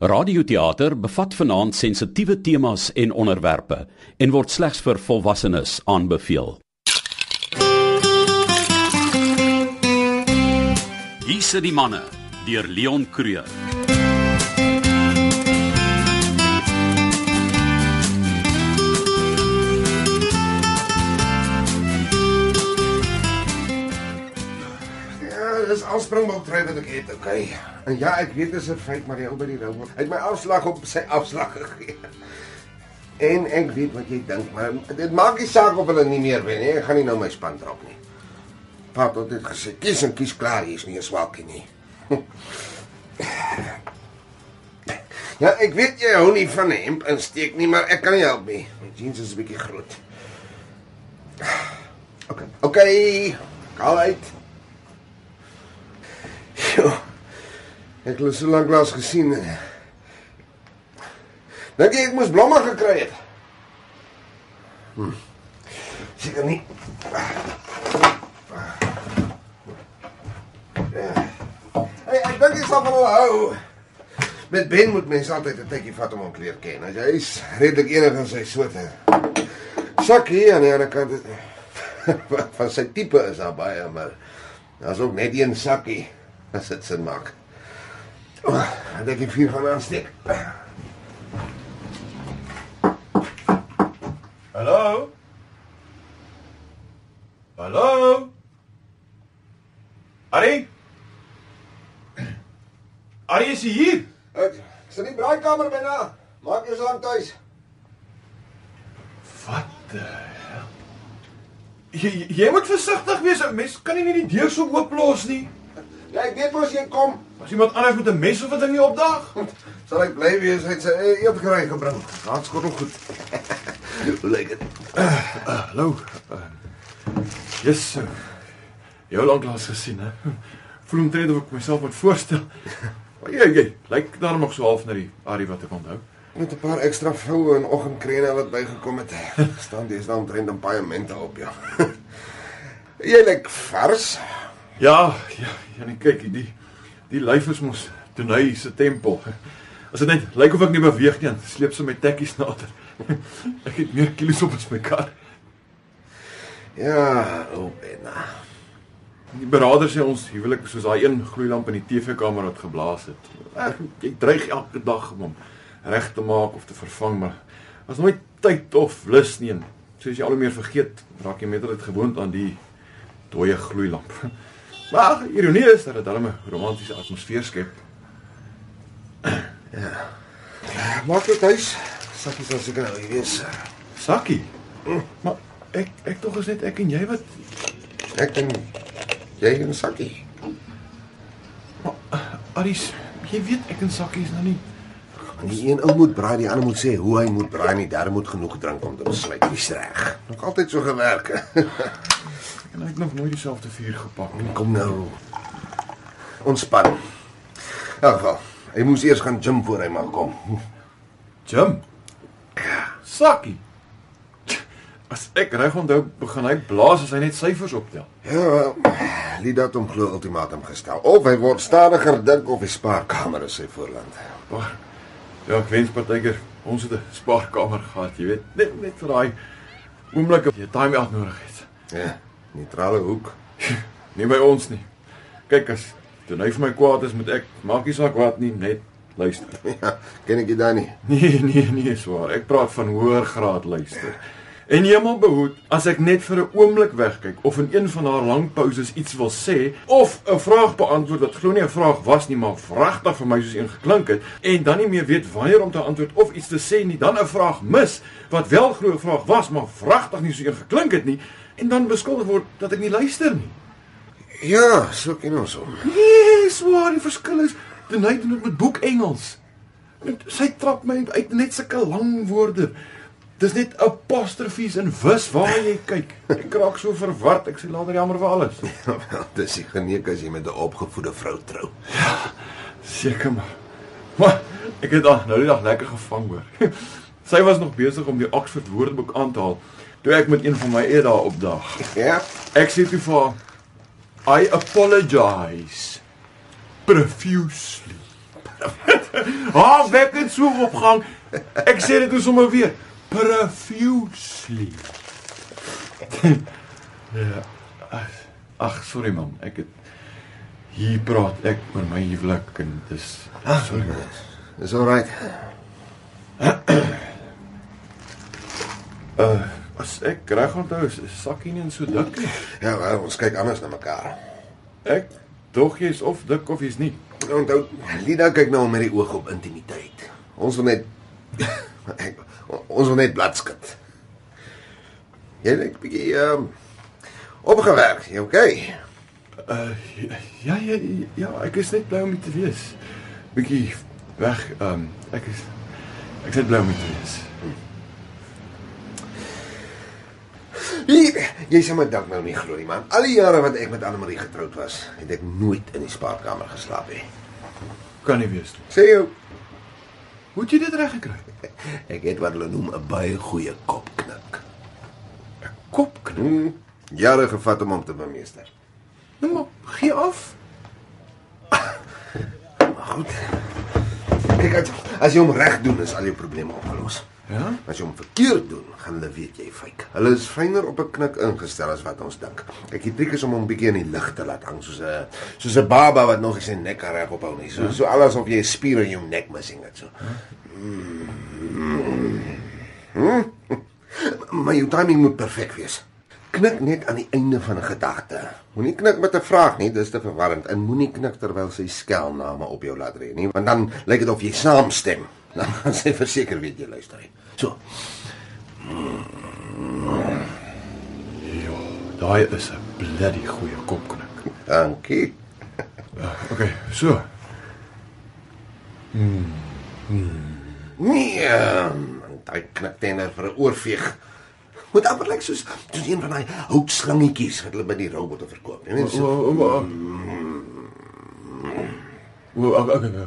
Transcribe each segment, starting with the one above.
Radioteater bevat vanaand sensitiewe temas en onderwerpe en word slegs vir volwassenes aanbeveel. Hier sit die manne deur Leon Creur. Al springbok trui wat ek het, okay. En ja, ek weet dis 'n feit, maar die ou by die rou hy het my afslag op sy afslag gegee. En ek weet wat jy dink, maar dit maak nie saak of hulle nie meer wen nie. Ek gaan nie nou my span drop nie. Het dit gesê, kies en kies klaar, hier is nie 'n swaakie nie. Ja, ek weet jy hou nie van 'n hemp insteek nie, maar ek kan nie help nie. My jeans is 'n bietjie groot. Okay. Okay. Uit. Jo. Ek het so lank laas gesien. Dink jy ek moes blomme gekry het? Hm. Seker nie. Hey, ek dink jy sal van hulle hou. Met Ben moet mens altyd 'n tydjie vat om hom leer ken. Hy is redelik enig in sy soorte. Sakkie aan die ander kant is van sy tipe is daar baie, maar daar's ook net een sakkie as dit sin maak. Oh, ek dink ek vier gaan aansteek. Hallo? Hallo? Ari? Ari is hier? Ek sit in die braaikamer binne. Maak jou so aan tuis. Wat die hel? Jy, jy- jy moet versigtig wees. 'n Mens kan nie net die deur so oop los nie. Ja, ek weet mos jy kom. As iemand anders met 'n mes of 'n ding nie opdag. Sal ek bly wees hy het sy eie eetgerei gebring. Daar skottel goed. Hoe lyk dit? Hallo. Uh, yes. Uh, jou lanklaas gesien, hè? Voel omtrent of ek myself moet voorstel. Maar jy, jy, lyk daar nog so half na die Ari wat ek onthou. Met 'n paar ekstra vroue en oggendkrene wat bygekom het. Staan dis dan omtrent 'n paaiement op ja. jy lyk vars. Ja, ja, ja, nee, kyk, die die lyf is mos Tonai se tempel. As dit net lyk of ek nie beweeg nie, sleep sy my tekkies nader. Ek het meer kilos op as my kar. Ja, o Benna. Die beraader sê ons huwelik is soos daai een gloeilamp in die TV-kamer wat geblaas het. Ek, jy dreig elke dag om hom reg te maak of te vervang, maar as nooit tyd of lus nie en soos jy al hoe meer vergeet, raak jy met dit gewoond aan die dooie gloeilamp. Maar ironie is dat dit darem 'n romantiese atmosfeer skep. Maak dit huis. Sakkie sal seker nou hier wees. Sakkie. Maar ek ek tog is net ek en jy wat Ek en jy en Sakkie. Aries, jy weet ek en Sakkie is nou nie Die een ou moet braai, die ander moet sê hoe hy moet braai en die derde moet genoeg drink om te besluit wie's reg. Nog altyd so gewerk. en ek het nog nooit dieselfde vuur gepak nie. Kom nou. Ontspan. In elk geval, hy moes eers gaan gym voor hy mag kom. Jim. Sakkie. As ek reg onthou, begin hy blaas as hy net syfers optel. Ja, wel, Lida het hom glo ultimatum gestel. Of hy word stadiger dink of die spaarkamer is sy voorland. Maar ja, ek wens partykeer ons het 'n spaarkamer gehad, jy weet, net net vir daai oomblik of jy time out nodig het. Ja, neutrale hoek. Nie by ons nie. Kyk as toe hy vir my kwaad is met ek, maak nie saak wat nie, net luister. Ja, ken ek dit dan nie. Nee, nee, nee, swaar. Ek praat van hoër graad luister. En hemel behoed as ek net vir 'n oomblik wegkyk of in een van haar lang pauses iets wil sê of 'n vraag beantwoord wat glo nie 'n vraag was nie, maar vragtig vir my soos een geklink het en dan nie meer weet wanneer om te antwoord of iets te sê nie, dan 'n vraag mis wat wel glo 'n vraag was, maar vragtig nie soos een geklink het nie en dan beskuldig word dat ek nie luister nie. Ja, so ken ons hom. Nee, swaar, die verskil is doen dit met boek Engels. Net sy trap my uit net sulke lang woorde. Dis net apostrofies en wis waar jy kyk. Ek raak so verward, ek sê later jammer vir alles. Wel, dis die geneek as jy met 'n opgevoede vrou trou. Seker maar. Maar ek het al nou die dag lekker gevang hoor. Sy was nog besig om die Oxford Woordeboek aan te haal toe ek met een van my eie daar opdag. Ja. Ek sê toe vir haar I apologize profusely. Ha, wek dit so opgang. Ek sê dit is sommer weer profusely. ja. ag- sorry man, ek het hier praat ek oor my huwelik en dis sorry. man. Dis alright. Uh, as ek reg onthou is sakkie nie so dik nie. Ja, wel, ons kyk anders na mekaar. Ek dog jy's of dik of jy's nie. Onthou, Lida kyk nou met die oog op intimiteit. Ons wil net ek, ons wil net bladskit. Jy lyk bietjie ehm um, opgewerk. Jy okay? Uh ja ja ja, ek is net bly om hier te wees. Bietjie weg. Ehm um, ek is ek is net bly om hier te wees. Hier, jy sê my dalk nou nie glo nie, man. Al die jare wat ek met Annelie getroud was, het ek nooit in die spaarkamer geslaap nie. Kan nie wees nie. Sê jou, Hoe het jy dit reg gekry? ek het wat hulle noem 'n baie goeie kopknik. Kopknip. Hmm, jare gevat om hom te bemeester. Nou maar gee af. Maar goed. Kyk, as, as jy hom reg doen, is al jou probleme opgelos. Ja? As jy hom verkeerd doen, gaan hulle weet jy fake. Hulle is fyner op 'n knik ingestel as wat ons dink. Kyk, die triek is om hom bietjie in die lig te laat hang soos 'n soos 'n baba wat nog sy nek kan reg ophou nie. So so alles of jy 'n spier in jou nek missing het so. Hmm. Maar jou timing moet perfek wees. Knik net aan die einde van 'n gedagte. Moenie knik met 'n vraag nie, dis te verwarrend. En moenie knik terwyl sy skelname op jou laat reën nie, want dan lyk dit of jy saamstem. Dan gaan sy verseker weet jy luister. nie. So, Ja, daai is 'n bloody goeie kopknik. dankie. Uh, okay, so. Nee, man, daai kniktender vir 'n oorveeg. Moet amper lyk soos soos een van daai houtslangetjies wat hulle by die robotte verkoop. Jy weet so. O, o, o. O, okay, okay.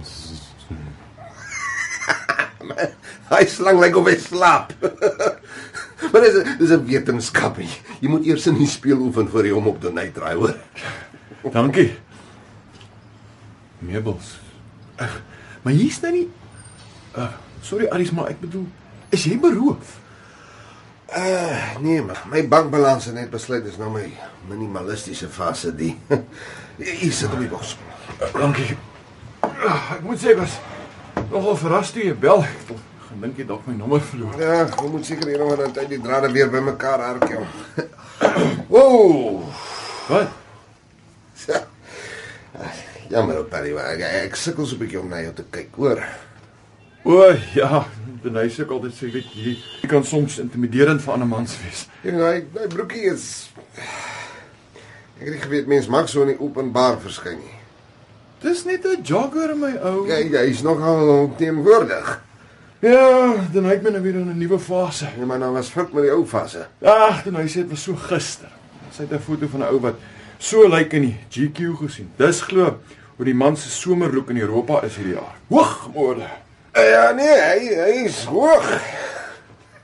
Hy slang lyk of hy slaap. maar dis dis 'n wetenskap. nie. Jy moet eers in die speel oefen voor jy hom op die net draai, hoor. Dankie. Meubels. Ag, maar hier's nou nie uh, sorry Aries, maar ek bedoel, is jy beroof? Uh, nee, maar my bankbalans het net besluit dis nou my minimalistiese fase die. Hier sit op die bos. Uh, dankie. Ek moet sê ek was nogal verras toe jy bel. Ek dink- gedink jy dalk my nommer verloor. Ja, jy moet seker nog aan tyd die drade weer bymekaar joh. Ooh. Wat? Ja. Jammer op Paris, maar ek, ek sukkel so 'n bietjie om na jou te kyk, hoor. O ja, hy sê altyd sê weet jy, jy kan soms intimiderend vir ander mans wees. Weet, hy hy broekie is Ek het nie geweet mens mag so in die openbaar verskyn nie. Dis net 'n jogger my ou. Ja, hy's nogal teenwoordig. Ja, dan hy het my nou weer in 'n nuwe fase. Ja, maar nou was fout met die ou fase. Ag, dan hy sê dit was so gister. Sy het 'n foto van 'n ou wat so lyk in die GQ gesien. Dis glo hoe die man se somerlook in Europa is hierdie jaar. Hoogmoorde. Ja, nee, hy hy's hoog.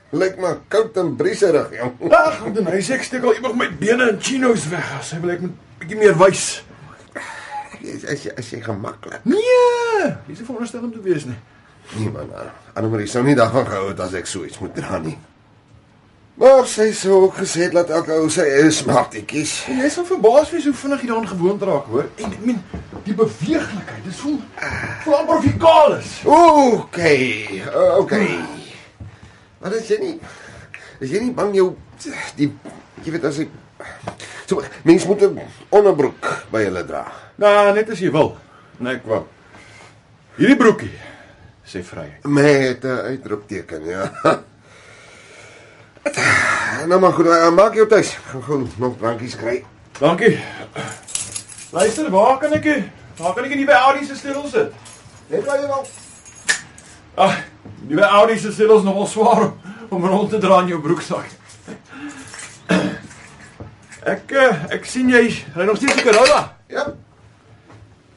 Lyk maar koud en brieserig, jong. Ag, dan hy sê ek steek al iemand my bene in chinos weg. Sy wil ek moet bietjie meer wys. As jy as jy gemaklik. Nee, dis nie veronderstel om te wees nie. Nee man, Annemarie sou nie daarvan gehou het as ek so iets moet dra nie. Maar sy sou ook gesê dat elke ou sy eie smartetjies. En jy sal verbaas wees hoe vinnig jy daaraan gewoond raak, hoor. En ek meen, die beweeglikheid, dis voel voel amper of jy kaal is. Okay, okay. Maar as jy nie as jy nie bang jou die jy weet as ek so mens moet 'n onderbroek by hulle dra. Nou, net as jy wil. Nee, ek wou. Hierdie broekie sê vryheid. Met 'n uitroepteken, ja. Nou maar goed, uh, maak jou tuis. Gaan gou nog drankies kry. Dankie. Luister, waar kan ek waar kan ek die nuwe Audi se sleutel sit? Net waar jy wil. Ag, die nuwe Audi se sleutel is nogal swaar om, om rond te dra in jou broeksak. Ek eh, ek sien jy ry nog steeds 'n Corolla. Ja,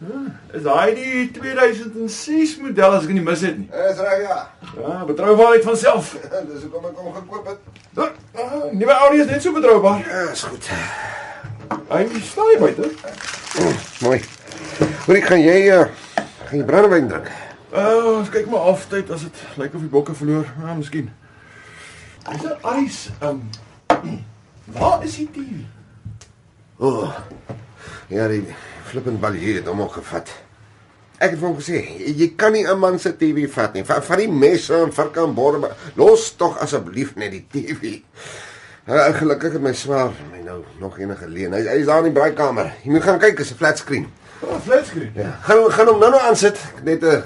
Is daai die 2006 model as ek nie mis het nie? dis reg ja. Ja, betroubaarheid van self. Dis hoekom ek hom gekoop het. Uh, nuwe Audi is net so betroubaar. Ja, is goed. Hy staan nie buite. Mooi. Goeie, gaan jy uh, gaan jy brandewyn drink? Uh, ons kyk maar af tyd as dit lyk of die bokke verloor. Ja, miskien. Is dit ys? Um Waar is die TV? O. Oh, ja, die flippend balje het hom ook gevat. Ek het vir hom gesê, jy kan nie 'n man se TV vat nie. Vat die messe en varke en borde. maar Los tog asseblief net die TV. Ja, gelukkig het my swaar my nou nog enige leen. Hy, hy is daar in die braaikamer. Jy moet gaan kyk, is 'n flat screen. Oh, flatscreen. Ja. Gaan gaan hom nou nou aansit. Net 'n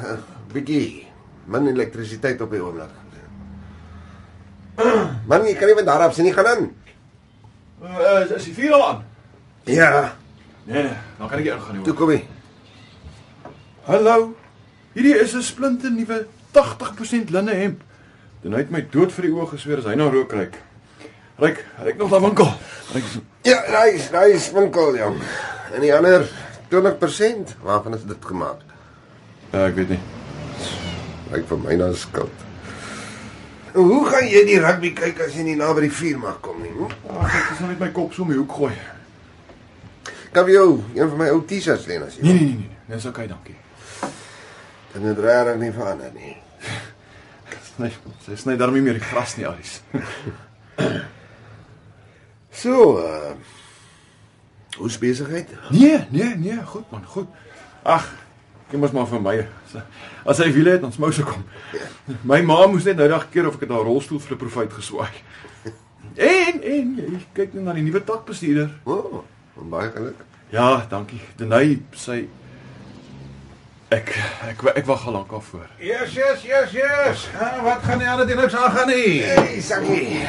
bietjie min elektrisiteit op die oomblik. Man, jy kan nie van daar af sien nie gaan aan. Uh, is, is die vuur al aan? Ja, Nee, nee, dan kan ek nie ingaan nie. toe kom hy. Hallo. Hierdie is 'n splinte nuwe 80% linne hemp. Dan hy het my dood vir die oë gesweer as hy nou rook ryk. Ryk, ryk nog daai winkel. Ryk so. Ja, daai is daai is winkel jong. En die ander 20%, waarvan is dit gemaak? Ja, ek weet nie. Ryk vir my nou skuld. Hoe gaan jy die rugby kyk as jy nie naby die vuur mag kom nie? Hm? Ag, ek sal net my kop so om die hoek gooi. Kan jy een van my ou T-shirts leen as jy? Nee, nee, nee, nee. Dis okay, dankie. Dit het regtig nie verander nie. Nee, sy sny daarmee meer die gras nie, Aries. So, uh Hoe's besigheid? Nee, nee, nee, goed man, goed. Ag, jy mos maar vir my. As hy wiele het, ons moes kom. My ma moes net nou dag keer of ek het haar rolstoel vir 'n profiet geswaai. En en jy kyk net na die nuwe takbestuurder. O, oh, baie geluk. Ja, dankie. Denai sy ek ek ek wag al lank af voor. Yes, yes, yes, yes. Ha, wat gaan nie aan dit niks aangaan nie? Hey, Sakkie.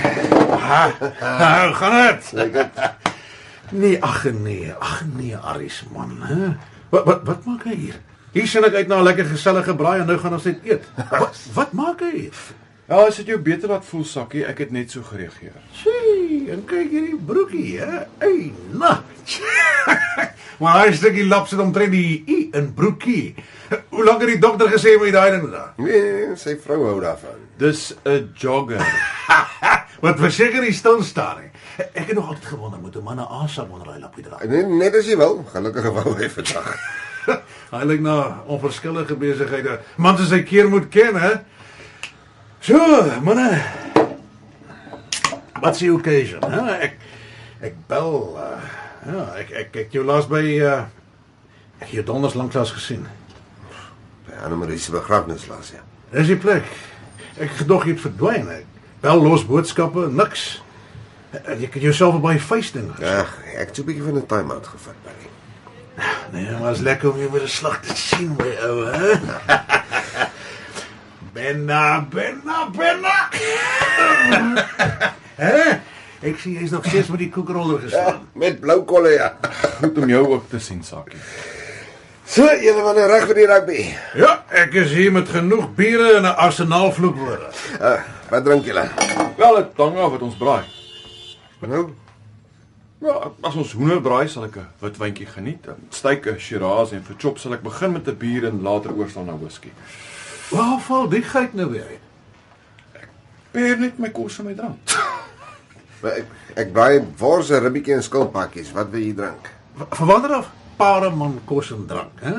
Ha, ha, hoe gaan dit? Lekker. Nee, ag nee, ag nee, Aris man, hè. Wat wat wat maak hy hier? Hier sien ek uit na 'n lekker gesellige braai en nou gaan ons net eet. Wat wat maak hy hier? Ja, as dit jou beter laat voel, Sakkie, ek het net so gereageer. Sien, en kyk hierdie broekie, hè. Ey, na. maar hy stukkie lap sit omtrent die i in broekie. Hoe lank het die dokter gesê moet jy daai ding doen? Nee, sy vrou hou daarvan. Dis 'n jogger. Wat verseker nie stil staan nie. Ek het nog altyd gewonder moet 'n man 'n asem onder hy lappie dra. Nee, net as jy wil. Gelukkig wou hy vandag. Hy lyk na onverskillige besighede. Man se sy keer moet ken, hè? So, manne. Wat s'ie occasion, hè? Ek ek bel uh, ja, ek ek ek jou laas by uh ek het jou donders lank laas gesien. By Annelie se begrafnis laas ja. Dis die plek. Ek gedog jy het verdwyn. Ek bel los boodskappe, niks. En Jy kan jouself op my face ding. Ag, ek het so 'n bietjie van 'n time-out gevat, buddy. Nee, maar is lekker om jou weer 'n slag te sien, my ou, hè? Benna, benna, benna. Hè? Ek sien jy's nog steeds met die koekroller gestaan. Met blou kolle ja. Goed om jou ook te sien, Sakkie. So, julle van reg vir die rugby. Ja, ek is hier met genoeg biere en 'n arsenaal vloekwoorde. Uh, wat drink julle? Wel, dit hang af wat ons braai. Nou, Ja, as ons hoenderbraai sal ek 'n wit wyntjie geniet. Steak, 'n Shiraz en vir chop sal ek begin met 'n bier en later oorslaan na whisky. Waar val die geit nou weer uit? Peer net my kos en my drank. ek, ek braai wors, 'n ribbietjie en skilpakkies. Wat wil jy drink? Van wanneer af pare man kos en drank, hè?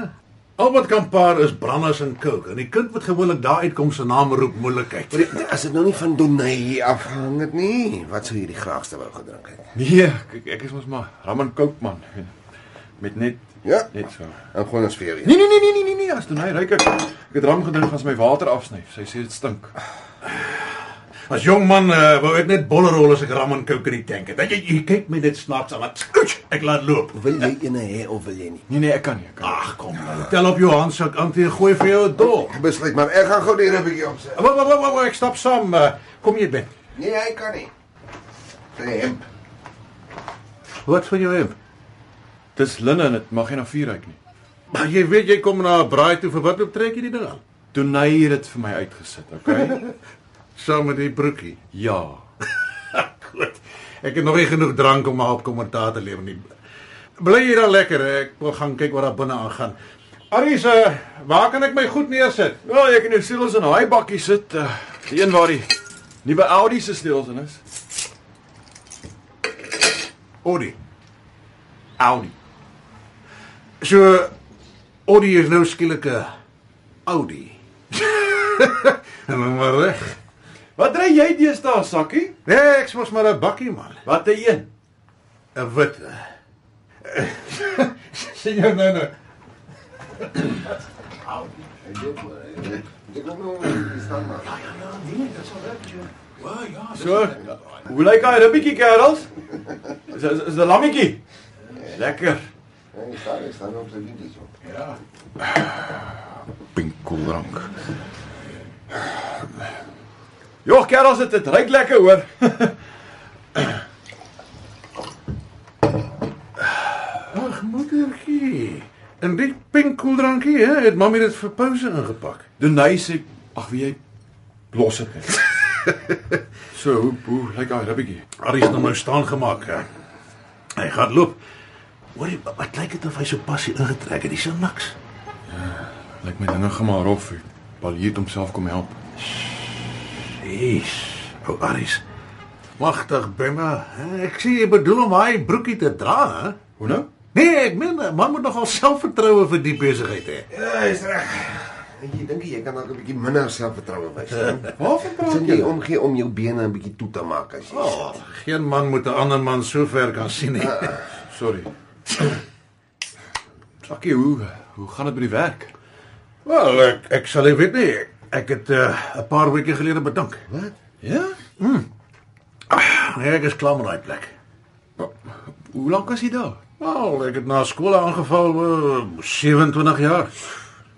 Al wat kan paar is branders en coke en die kind wat gewoonlik daar uitkom se naam roep moeilikheid. Maar as dit nou nie van Donay afhang het nie, wat sou jy die graagste wou gedrink het? Nee, kyk, ek is mos maar Raman Koopman met net Ja. net so. Gooi ons vir jou. Nee nee nee nee nee nee, nee as doen hy ryk ek. Ek het ram gedrink gaan sy my water afsny. Sy sê dit stink. As jong man uh, wou ek net bollerol as ek ram en coke in die tank het. Dat jy, jy kyk my dit snaaks aan. Wat ek laat loop. Wil jy eene hê of wil jy nie? Nee nee, ek kan nie, ek kan. Ag, kom nou. Tel op jou handsak aan en gooi vir jou 'n dol. Besluit maar, ek gaan gou die ribbietjie opsit. Wag, wag, wag, wag, ek stap saam. Uh, kom jy ben. Nee, hy kan nie. Sy hemp. Wat van jou hemp? Dis linne en dit mag nie na vuur ruik nie. Maar jy weet jy kom na 'n braai toe vir wat loop trek jy die ding aan? Donay het dit vir my uitgesit, okay? Saam met die broekie. ja. Goed. Ek het nog nie genoeg drank om maar op kommentaar te lewer nie. Bly hier dan lekker. Ek wil gaan kyk wat daar binne aangaan. Aries, uh, waar kan ek my goed neersit? Wel, jy kan jou sleutels in daai bakkie sit, uh, die een waar die nuwe Audi se sleutels in is. Audi. Audi. So Audi is nou skielik 'n Audi. en dan maar reg. Wat ry jy deesdae, Sakkie? Nee, ek mos maar 'n bakkie man. Wat 'n een? 'n Wit. Sien jy nou nou? Ek kom nou staan maar. So. Hoe lyk daai ribbietjie, kerels? Is, is 'n lammetjie? Lekker. Hy staan, staan op sy liedjies op. Pinkoeldrank. Jo, kerels, dit dit ruik lekker hoor. Ag, moedertjie. En die pink koeldrankie, hè, het mami dit vir pouse ingepak. Denai sê, ag wie jy los dit net. so, hoe hoe lyk daai ribbietjie? Arie het nou staan gemaak. Hè. Hy gaan loop. Hoorie, wat, wat lyk dit of hy so passie ingetrek het? Dis so niks. Lyk my dinge gemaak rof. Paul het homself kom help. Jees. O Aries. Magtig Bemma. hè, Ek sê jy bedoel om hy broekie te dra, hè? Hoe nou? Nee, ek meen man moet nogal selfvertroue vir die besigheid hê. Ja, hy's reg. En jy dink jy kan dalk 'n bietjie minder selfvertroue wys. hè? Sien praat jy jy? omgee om jou bene 'n bietjie toe te maak as jy Oh, geen man moet 'n ander man so ver kan sien nie. Sorry. Sakkie, hoe hoe gaan dit by die werk? Wel, ek ek sal nie weet nie. Ek het eh, 'n uh, paar weke gelede bedank. Wat? Ja? Nee, ek is klaar met daai plek. Hoe lank was jy daar? Wel, ek het na skool aangeval uh, 27 jaar.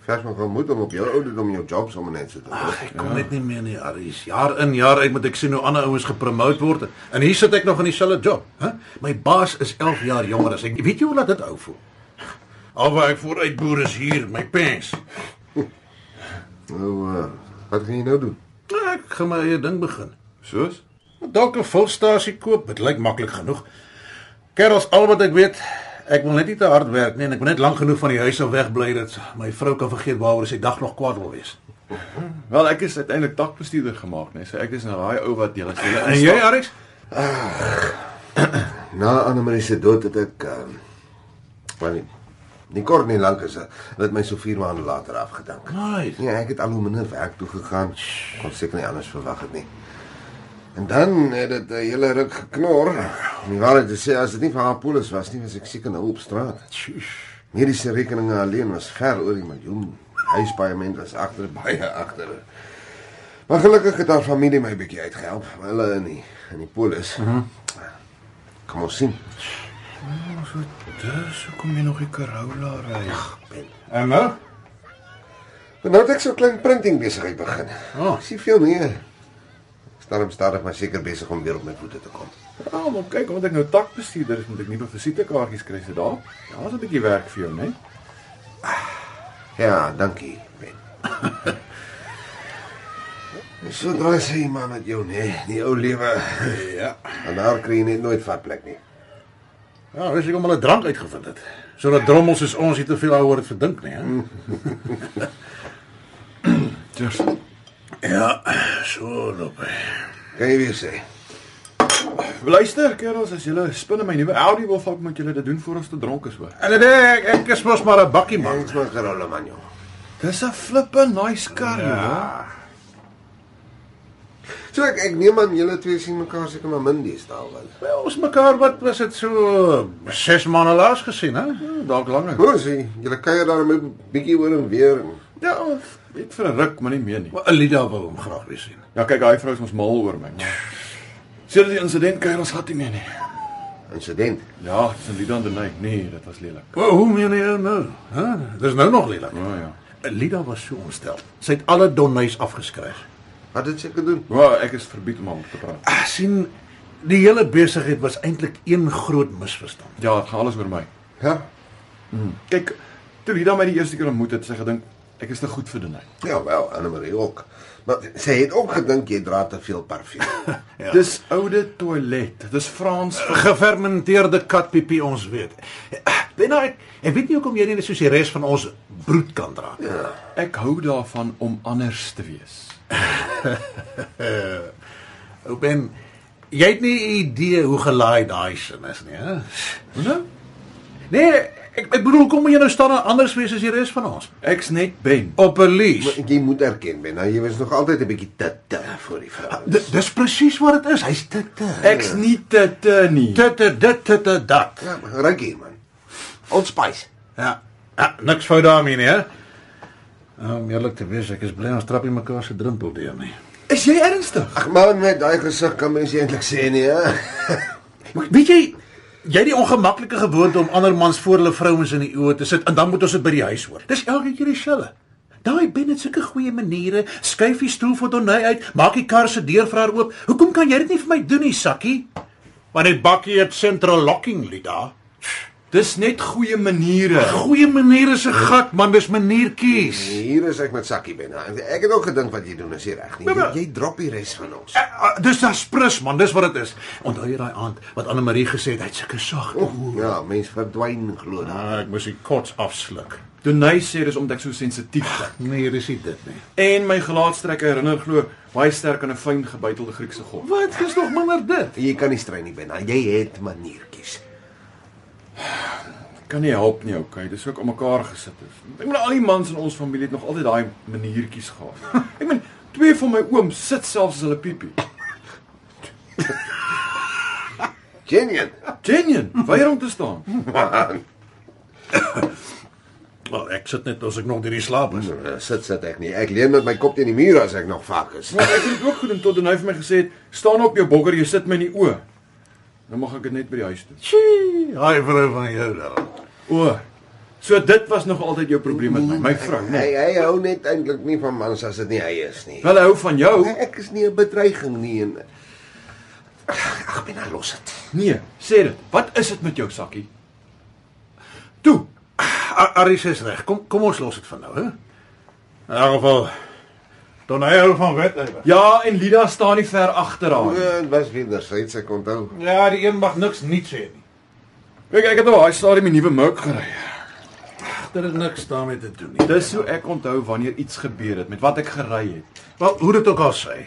Vers maar gemoed om op jou ouderdom jou job sommer net so te doen. Ag, ek kom net nie meer nie, Aries. Jaar in jaar uit moet ek sien hoe ander ouens gepromoot word en hier sit ek nog in dieselfde job, hè? My baas is 11 jaar jonger as ek. Weet jy hoe laat dit ou voel? Alwaar ek vooruit boer is hier, my pens. Nou, uh, wat gaan jy nou doen? Ek gaan my eie ding begin. Soos? Dalk 'n vulstasie koop, dit lyk maklik genoeg. Kerels, al wat ek weet, ek wil net nie te hard werk nie en ek wil net lank genoeg van die huis af wegbly dat my vrou kan vergeet waaroor sy dag nog kwaad wil wees. Wel, ek is uiteindelik takbestuurder gemaak, nee. So ek is nou daai ou wat julle julle En jy, Aries? Na Annemarie se dood het ek uh, wel nie, nie kort nie lank is dit het my so 4 maande later afgedank. Nice. Ja, ek het al hoe minder werk toe gegaan. Kon seker nie anders verwag het nie. En dan het dit 'n hele ruk geknor. Om die waarheid te sê, as dit nie vir haar polis was nie, was ek seker nou op straat. Mediese rekeninge alleen was ver oor die miljoen. Huispaaiement was agter baie agter. Maar gelukkig het haar familie my bietjie uitgehelp. Hulle in die in die polis. Mm Kom ons sien. Dis hoekom jy nog die Corolla ry. En nou? Maar nou het ek so 'n klein printing besigheid begin. Oh. Ek sien veel meer. Stadig stadig maar seker besig om weer op my voete te kom. Ja, maar kyk, omdat ek nou takbestuurder is, moet ek nuwe visitekaartjies kry se daar. Ja, daar's 'n bietjie werk vir jou, né? Ja, dankie, Ben. so draai sy maar met jou, nee, die ou lewe. Ja. En daar kry jy net nooit vatplek nie. Ja, wys ek hom al 'n drank uitgevind het. Sodat drommels soos ons nie te veel daaroor het verdink nie, hè. Cheers. Ja, so loop hy. Jy weer sê? Luister, kerels, as julle spinne my nuwe Audi wil vat, moet julle dit doen voor ons te dronk is hoor. En dit ek, ek is mos maar 'n bakkie man. Mans maar gerolle man jou. Dis 'n flippe nice kar, ja. Ja. So ek ek neem aan julle twee sien mekaar seker maar min deesdae wel. Wel, ons mekaar wat was dit so 6 maande laas gesien, hè? Dalk langer. Hoe sien? Julle kuier daar met 'n bietjie oor en weer. En... Ja, net vir 'n ruk, maar nie meer nie. Maar Alida wou hom graag weer sien. Ja, kyk, daai vrou is mos mal oor my. maar- Sedert die insident kan ons gat nie meer nie. Insident. Ja, dis 'n lied aan die nek. Nee, dit was lelik. Wel, hoe meen jy nou? Hæ? Dis nou nog lelik. Oh, ja. Alida was so ontstel. Sy het alle donneys afgeskryf. Wat het seker doen? Wel, ek is verbied om hom te praat. Ah, sien, die hele besigheid was eintlik een groot misverstand. Ja, dit gaan alles oor my. Ja. Kyk, toe Lida my die eerste keer ontmoet het, sy gedink ek is te goed vir Denai. Ja, wel, Annemarie ook. Maar sy het ook gedink jy dra te veel parfuum. Ja. Dis oude toilet. Dis Frans. Gefermenteerde katpipie ons weet. Ben nou ek, ek weet nie hoekom jy nie soos die res van ons broed kan dra nie. Ek hou daarvan om anders te wees. Ou Ben, jy het nie 'n idee hoe gelaai daai sin is nie, hè? Hoe nou? Nee, Ek ek bedoel kom jy nou staan anders wees as die res van ons. Ek's net Ben. Op 'n. Maar jy moet erken, Ben, nou, jy was nog altyd 'n bietjie te te vir die vrou. Dis presies wat dit is. Hy's te te. Ek's nie te te nie. te te dit te te dat. Ja, hier man. Old Spice. Ja. ja niks fout daarmee nie, hè? Om eerlik te wees, ek is bly ons trap nie mekaar se drempel deur nie. Is jy ernstig? Ag man, met daai gesig kan mens eintlik sê nie, hè. Maar weet jy, jy die ongemaklike gewoonte om ander mans voor hulle vrouens in die oë te sit en dan moet ons dit by die huis hoor. Dis elke keer dieselfde. Daai Ben het sulke goeie maniere, skuif die stoel vir Donnie uit, maak die kar se deur vir haar oop. Hoekom kan jy dit nie vir my doen nie, Sakkie? Want dit bakkie het central locking lid daar. Dis net goeie maniere. Goeie maniere se gat, man, dis maniertjies. Hier is ek met Sakkie Ben. Ek het ook gedink wat jy doen is reg nie. Ja, Jy, maar- jy drop die res van ons. Uh, uh, dis das prus man, dis wat dit is. Onthou jy daai aand wat Anne Marie gesê het, hy't sulke sag. Oh, ja, mens verdwyn glo dan. Ah, ek moes die kots afsluk. Donay sê dis omdat ek so sensitief is. Nee, dis nie dit nie. En my gelaatstrekke herinner glo baie sterk aan 'n fyn gebytelde Griekse god. Wat is nog minder dit? Jy kan nie strei nie Ben. Jy het maniertjies. Kan nie help nie, okay. Dis ook aan mekaar gesit het. Ek meen al die mans in ons familie het nog altyd daai maniertjies gehad. Ek meen twee van my ooms sit selfs as hulle piepie. Genien. Genien, weier om te staan. Man, Wel, ek sit net as ek nog deur die slaap is. nou, sit sit ek nie. Ek leun met my kop teen die muur as ek nog vak is. Maar ek het ook gedoen tot Donay vir my gesê het, "Staan op jou bogger, jy sit my in die oë." Nou mag ek dit net by die huis doen. Tjie, hy vrou van jou daar. O. So dit was nog altyd jou probleem met my, my vrou, Hy nee. hy hou net eintlik nie van mans as dit nie hy is nie. Wel hy hou van jou. Ek is nie 'n bedreiging nie en Ag, ben nou los dit. Nee, sê dit. Wat is dit met jou sakkie? Toe. A- Aris is reg. Kom kom ons los dit van nou, hè? In elk geval dan hy hou van wet. hy. Ja, en Lida staan nie ver agter haar. nie. Ja, Dit was wederzijds, ek onthou. Ja, die een mag niks nie sê nie. Kyk, ek het op daai stadium 'n nuwe Merc gery. Dit het niks daarmee te doen nie. Dis hoe ek onthou wanneer iets gebeur het met wat ek gery het. Wel, hoe dit ook al sê.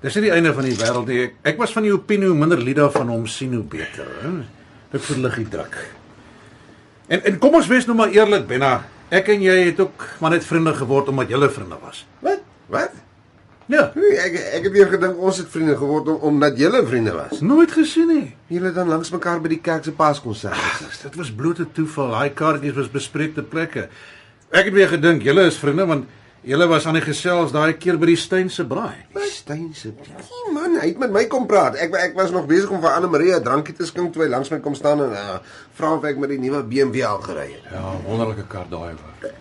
Dis nie die einde van die wêreld nie. Ek, ek was van die opinie hoe minder Lida van hom sien hoe beter, hè. Dit verlig die druk. En en kom ons wees nou maar eerlik, Benna. Ek en jy het ook maar net vriende geword omdat julle vriende was. Wat? Wat? Ja. Ek ek het weer gedink ons het vriende geword om, omdat julle vriende was. Nooit gesien nie. Julle dan langs mekaar by die kerk se paaskonsert. Dit was blote toeval. Daai kaartjies was bespreekte plekke. Ek het weer gedink julle is vriende want julle was aan die gesels daai keer by die Steyn se braai. Die Steyn se. Nee man, hy het met my kom praat. Ek ek was nog besig om vir Anne Marie 'n drankie te skink toe hy langs my kom staan en uh, vra of ek met die nuwe BMW al gery het. Ja, wonderlike kar daai hoor.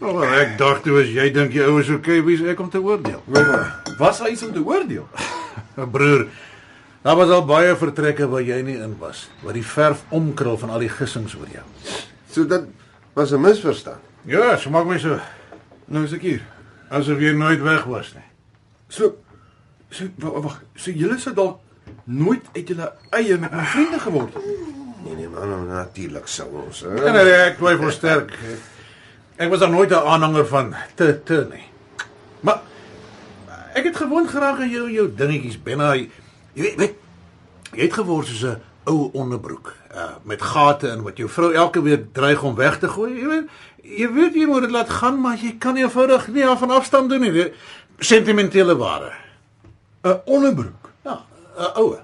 Oh, ek dacht toe as jy dink jy oues okay, wie's ek om te oordeel? Was daar iets om te oordeel? Broer, daar was al baie vertrekke waar jy nie in was, waar die verf omkrul van al die gissings oor jou. So dit was 'n misverstand. Ja, so maak my so Nou is ek hier. asof jy nooit weg was nie. So so wa- wag, so julle sou dalk nooit uit julle eie met my vriende geword het. Nee nee man, nou, natuurlik sou ons. En Hè? nee, ek twyfel sterk. Ek was dan nooit 'n aanhanger van te te nie. Maar ek het gewoon geraak aan jou jou dingetjies binne. Jy weet, weet jy het geword soos 'n ou onderbroek uh, met gate in wat jou vrou elke week dreig om weg te gooi. Jy weet, jy weet jy moet dit laat gaan, maar jy kan nie eenvoudig nie af van afstand doen nie. Sentimentele waarde. 'n Onderbroek. Ja, 'n oue.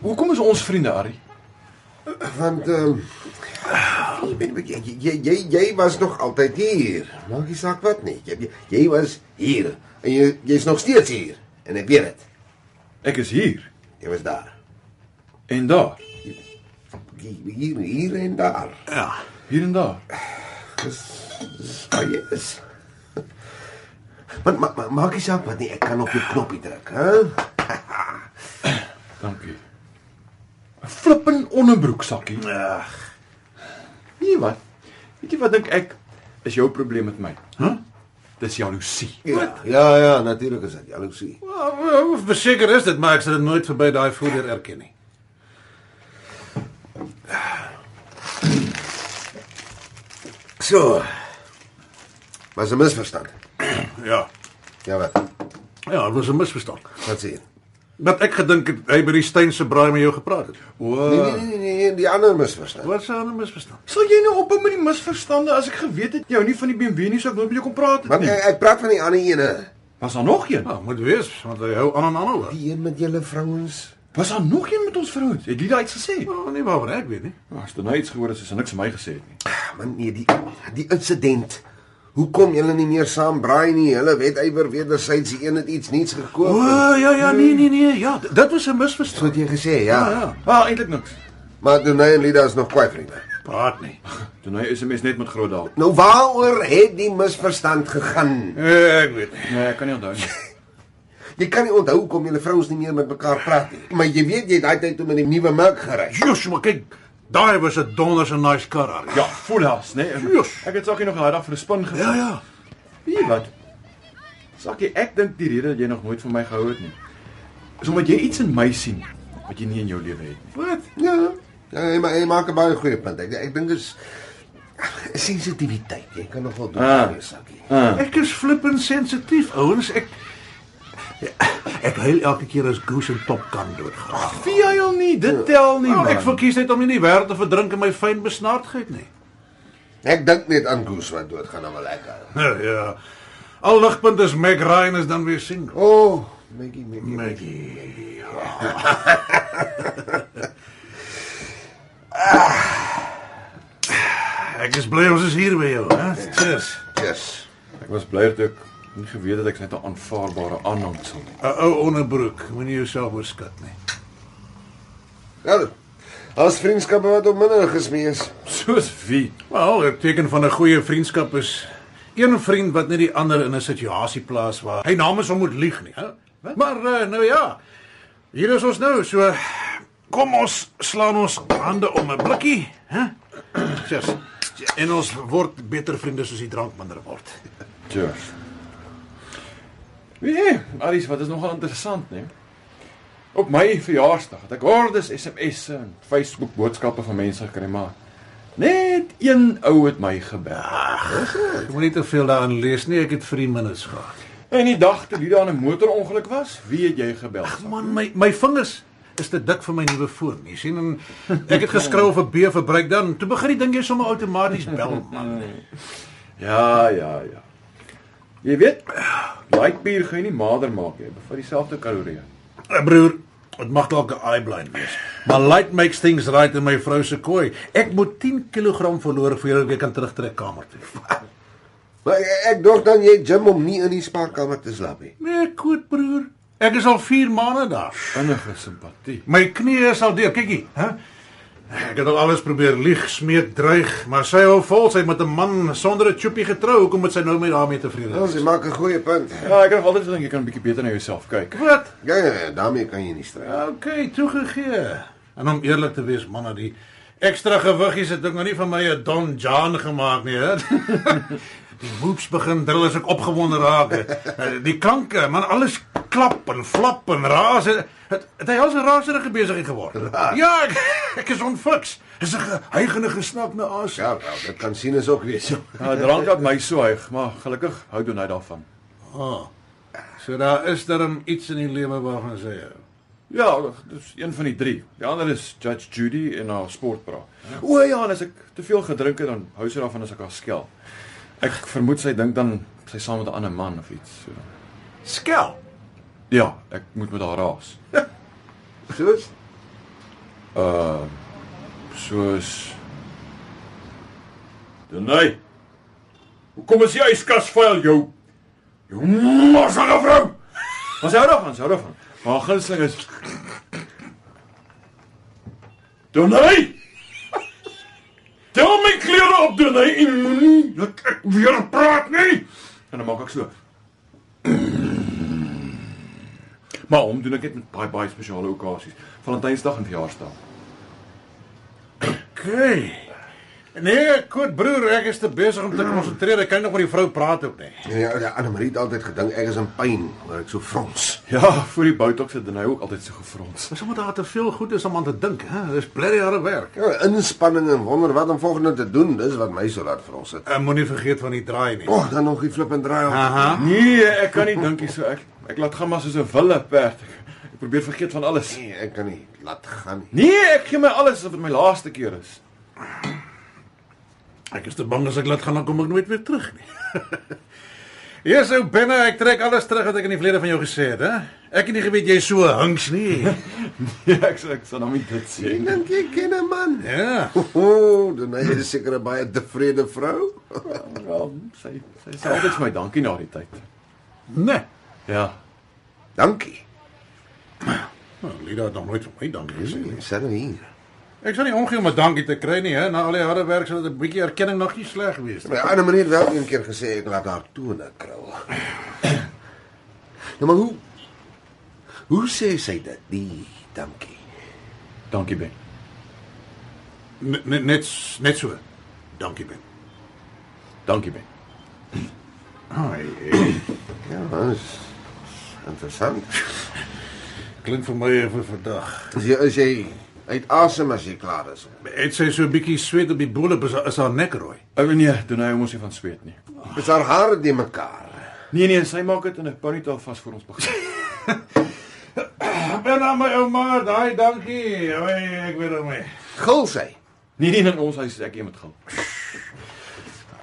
Hoekom is ons vriende, Ari? Want ehm um, jy, jy jy jy was nog altyd hier. Maak nie saak wat nie. Jy jy was hier en jy jy's nog steeds hier en ek weet dit. Ek is hier Jy was daar. en daar, Hier hier en daar. Ja. hier en daar. Dis dis waar jy is. Maar ma, ma, maak nie saak wat nie. Ek kan op jou knoppie druk, hè? Dankie. 'n Flippin onderbroek sakkie. Ag, Nee wat? Weet jy wat dink ek is jou probleem met my? Huh? Dis jaloesie. Ja, ja, ja natuurlik is dit jaloesie. well, verseker is dit, maar ek sal dit nooit verby daai voordeur erken nie. So. Was 'n misverstand. Ja. Ja wat? Ja, dit was 'n misverstand. Wat sê jy? Dat ek gedink het hy by die Steynse braai met jou gepraat het. O, Nee nee nee nee, nee die ander misverstand. Wat sou 'n misverstand? sal jy nou ophou met die misverstande as ek geweet het jy hou nie van die BMW nie, sou ek nooit met jou kom praat het Want nie. ek, ek praat van die ander ene. Was daar nog een? Nou, moet wees want hy hou aan en aan oor. Die een met julle vrouens. Was daar nog een met ons vrouens? Het jy daai iets gesê? Nou, nie waarvan ek weet nie. Nou, as jy nou iets gehoor het, is hy niks vir my gesê het nie. Man nee, die die insident. Hoekom julle nie meer saam braai nie? Hulle wetywer wedersyds die een het iets niets gekoop. O, ja ja, nee nee nee, ja, dit was 'n misverstand. Het jy gesê, ja. Ja, ja. Ah, eintlik niks. Maar Donay en Lida is nog kwai vriende. Praat nie. Nou is 'n mens net met groot daal. Nou waaroor het die misverstand gegaan? Eh, Ek weet nie. Nee, ek kan nie onthou nie. Jy kan nie onthou hoekom julle vrouens nie meer met mekaar praat nie. Maar jy weet jy het daai tyd toe met die nuwe melk gery. Josh, maar kyk, daai was 'n donders 'n nice kar. Harry. Ja, full house, nee. Yes. Ek het sakkie nog daai dag vir 'n spin gevat. ja, ja. Jy wat? Sakkie, ek dink die rede dat jy nog nooit van my gehou het nie. Is omdat jy iets in my sien wat jy nie in jou lewe het nie. Wat? Ja. Ja, hy, ma hy maak 'n baie goeie punt. Ek ek dink is sensitiwiteit. Jy kan nog wel doen, Ah. ah. Sakkie. Ah. Ek is flippend sensitief, ouens. Ek ek huil elke keer as Goose en Top Gun doodgaan. Wie hy al nie, dit tel nie Nou, man. ek verkies net om nie die wêreld te verdrink in my fyn besnaardheid nie. Ek dink net aan Goose wat doodgaan nou wel lekker. Ja, ja. Al ligpunt is Meg Ryan is dan weer single. O, oh, Maggie, Maggie. Maggie. Ek is bly ons is hier by jou, hè? Cheers. Yes. Ek was bly dat ek nie geweet het ek net 'n aanvaarbare aanhangsel nie. 'n Ou onderbroek, moenie jouself oorskat nie. Ja. As vriendskappe wat op minder gesmee is. Soos wie? Wel, 'n teken van 'n goeie vriendskap is een vriend wat net die ander in 'n situasie plaas waar hy namens hom moet lieg nie, hè? Maar uh, nou ja. Hier is ons nou, so kom ons slaan ons hande om 'n blikkie, hè? Cheers. En ons word beter vriende soos die drank minder word. Cheers. Nee, Aries, wat is nogal interessant, né? Op my verjaarsdag het ek hordes SMS'e en Facebook boodskappe van mense gekry, maar net een ou het my gebel. Ek moenie te veel daarin lees nie, ek het 3 minutes gehad. En die dag toe daar 'n motorongeluk was, wie het jy gebel? Man, my my vingers is te dik vir my nuwe foon. Jy sien en ek het geskryf of 'n B verbruik dan. Toe begin die ding jy sommer outomaties bel, man. Ja, ja, ja. Jy weet, lightbier gaan jy nie mader maak nie, bevat dieselfde kalorieë. Eh, Broer, dit mag dalk 'n eye blind wees. Maar light makes things right in my vrou se kooi. Ek moet 10 kg verloor voor ek weer kan terugtrek kamer toe. Maar ek, dink dan jy gym om nie in die spaarkamer te slaap nie. Nee, goed broer. Ek is al 4 maande daar. Innige simpatie. My knie is al deur. Kykie, hè? Ek het al alles probeer lieg, smeek, dreig, maar sy hou vol sy met 'n man sonder 'n choppie getrou. Hoekom moet sy nou met daarmee tevrede Ja, wees? sy maak 'n goeie punt. Ja, ek het altyd gedink jy kan 'n bietjie beter na jouself kyk. Wat? Ja, ja, ja, daarmee kan jy nie stry. Okay, toegegee. En om eerlik te wees, manne, die ekstra gewiggies het ek nog nie van my 'n Don John gemaak nie, hè. Die boeps begin drill as ek opgewonde raak. Eh, Die klanke, man, alles klap en flap en raas. Het, het, het hy al 'n raserige besigheid geword. Raas. Ja, ek, ek is onfiks. Dis 'n geheigende gesnak na asem. Ja, wel, dit kan sien is ook wees. Ja, drank het my so hyg, maar gelukkig hou doen hy daarvan. Ah. So daar is daar iets in die lewe waarvan sy hou. Ja, dis een van die drie. Die ander is Judge Judy en haar sportbra. O ja, en as ek te veel gedrink het dan hou sy daarvan as ek haar skel. Ek vermoed sy dink dan sy saam met 'n ander man of iets so. Skel. Ja, ek moet met haar raas. Soos Uh soos Denai. Hoekom is jy yskas vuil jou? Jou morsige vrou. Ons hou daarvan, hou daarvan. Maar haar gunsteling is Denai. Tel my klere op Denai en moenie dat ek weer praat nie. En dan maak ek so. Maar om doen ek dit met baie baie spesiale okasies. Valentynsdag en verjaarsdag. Okay. Nee, goed broer, ek is te besig om te konsentreer. Ek kan nog met die vrou praat ook nie. ja, ja, Annelie het altyd gedink ek is in pyn, maar ek so frons. Ja, voor die botox het hy ook altyd so gefrons. Dis omdat daar te veel goed is om aan te dink, hè. Dis blerry harde werk. Ja, inspanning en wonder wat om volgende te doen, dis wat my so laat frons het. En moenie vergeet van die draai nie. O, oh, dan nog die flip en draai. Aha. Nee, ek kan nie dink hier so ek ek laat gaan maar soos 'n wille perd. Ek Ek probeer vergeet van alles. Nee, ek kan nie laat gaan nie. Nee, ek gee my alles of dit my laaste keer is. Ek is te bang as ek laat gaan dan kom ek nooit weer terug nie. Eers ou binne, ek trek alles terug wat ek in die verlede van jou gesê het, hè? Ek het nie geweet jy so hunks nie. Ja, ek sê ek sal nou nie dit sê. Ek dink jy ken 'n man. Ja. O, oh, dan hy is seker 'n baie tevrede vrou. Wel, sy sy sê altyd vir my dankie na die tyd. Nee. Ja. Dankie. Nou, Lida het nog nooit vir my dankie gesê nie. Sê nou hier. Ek sal nie omgee om 'n dankie te kry nie, hè? Na al die harde werk sal dit 'n bietjie erkenning nog nie sleg wees nie. My ander manier het wel een keer gesê ek laat haar tone krul. nou maar hoe Hoe sê sy dit? Die dankie. Dankie Ben. Net net net, so. Dankie Ben. Dankie Ben. Ai, Ja, dit is interessant. klink vir my vir vandag. As jy as jy uit asem as jy klaar is. Het sy so 'n bietjie sweet op die bolle is, haar- is haar nek rooi. Ou nee, doen hy mos nie van sweet nie. Is haar hare die mekaar? Nee nee, sy maak dit in 'n ponytail vas vir ons begin. Ben aan my ouma, daai dankie. Oi, ek weet hom. Gil sy. Nee nee, in ons huis is ek iemand gaan.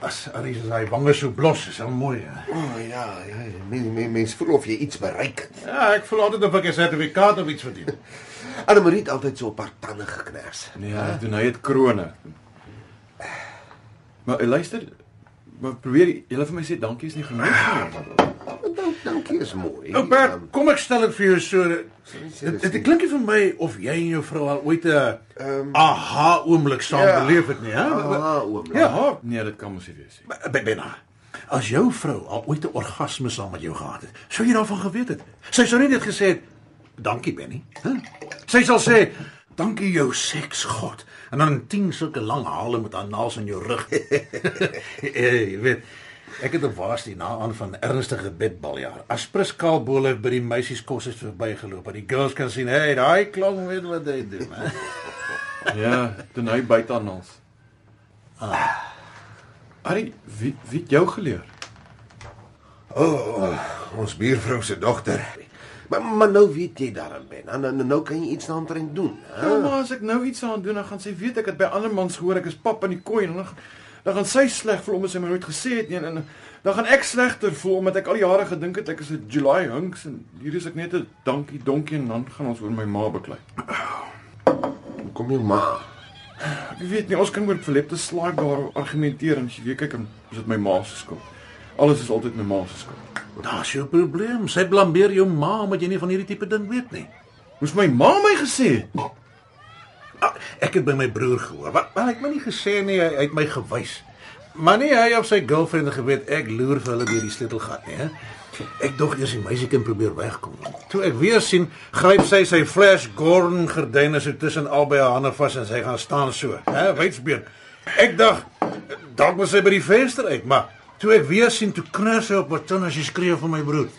As Aries is hy wange so blos, is hom mooi. O oh, ja, ja, mens mens mens voel of jy iets bereik het. Ja, ek voel altyd of ek 'n sertifikaat of iets verdien. Annemarie het altyd so op haar tande geknars. Nee, hy doen hy het krone. Maar luister, maar probeer julle vir my sê dankie is nie genoeg nie. Dank, dankie is mooi. Nou Bert, Ehm, kom ek stel dit vir jou so. Dit dit klink nie vir my of jy en jou vrou al ooit 'n Ehm, aha oomblik saam ja. beleef het nie, hè? Ah, oom. Ja, nee, dit kan mos nie wees nie. Benna. As jou vrou al ooit 'n orgasme saam met jou gehad het, sou jy daarvan geweet het. Sy sou nie net gesê het dankie Benny, hè? Sy sal sê dankie jou seksgod en dan 10 sulke lang hale met haar naels in jou rug. Jy weet, ek het op waarsty na aan van ernstige bedbaljaar. As Priskaal Bolle by die meisies kos het verbygeloop, dat die girls kan sien, hey, daai klong weet wat hy doen. Ja, doen hy buite aan ons. Ah. Arie, wie wie het jou geleer? O, oh, ons buurvrou se dogter. Maar maar nou weet jy daarin ben. En nou, nou kan jy iets daaraan doen, hè? Ja, maar as ek nou iets aan doen, dan gaan sy weet ek het by ander mans gehoor ek is pap in die kooi en dan dan gaan sy sleg voel omdat sy my nooit gesê het nie en, en dan gaan ek slegter voel omdat ek al die jare gedink het ek is 'n July hunks en hier is ek net 'n dankie donkie en dan gaan ons oor my ma beklei. Kom jou ma. Ek weet nie, ons kan oor verlepte slaag daar argumenteer en as jy weet kyk dan is dit my ma se skuld. Alles is altyd my ma se skuld. Daar's jou probleem. Sy blameer jou ma omdat jy nie van hierdie tipe ding weet nie. Moes my ma my gesê het. Ah, ek het by my broer gehoor. Wat wel ek my nie gesê nie, hy, hy het my gewys. Maar nie hy of sy girlfriend geweet ek loer vir hulle deur die sleutelgat nie, hè. Ek dog eers die meisiekind probeer wegkom. Toe ek weer sien, gryp sy sy Flash Gordon gordyne so tussen albei haar hande vas en sy gaan staan so, hè, wydsbeen. Ek dink dalk was sy by die venster uit, maar toe ek weer sien toe kners sy op haar tong as sy skree vir my broer.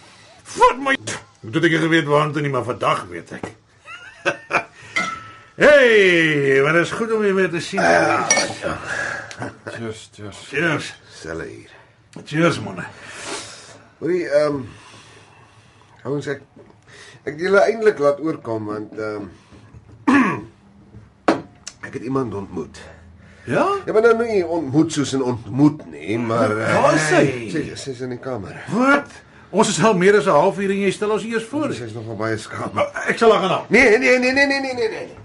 Vat my. Toe het ek nie geweet waar toe nie, maar vandag weet ek. Hey, maar dit is goed om jou weer te sien. Cheers, cheers. Cheers. Selle hier. Cheers man. Hoorie, ehm um, ouens ek ek het julle eintlik laat oorkom want ehm um, ek het iemand ontmoet. Ja? Ja, maar nou nie ontmoet soos 'n ontmoet nie, maar uh, Waar is sy? sy sy's in die kamer. Wat? Ons is al meer as 'n halfuur en jy stel ons eers voor. Sy's nogal baie skaam. Ek sal haar gaan haal. Nee, nee, nee, nee, nee, nee, nee, nee.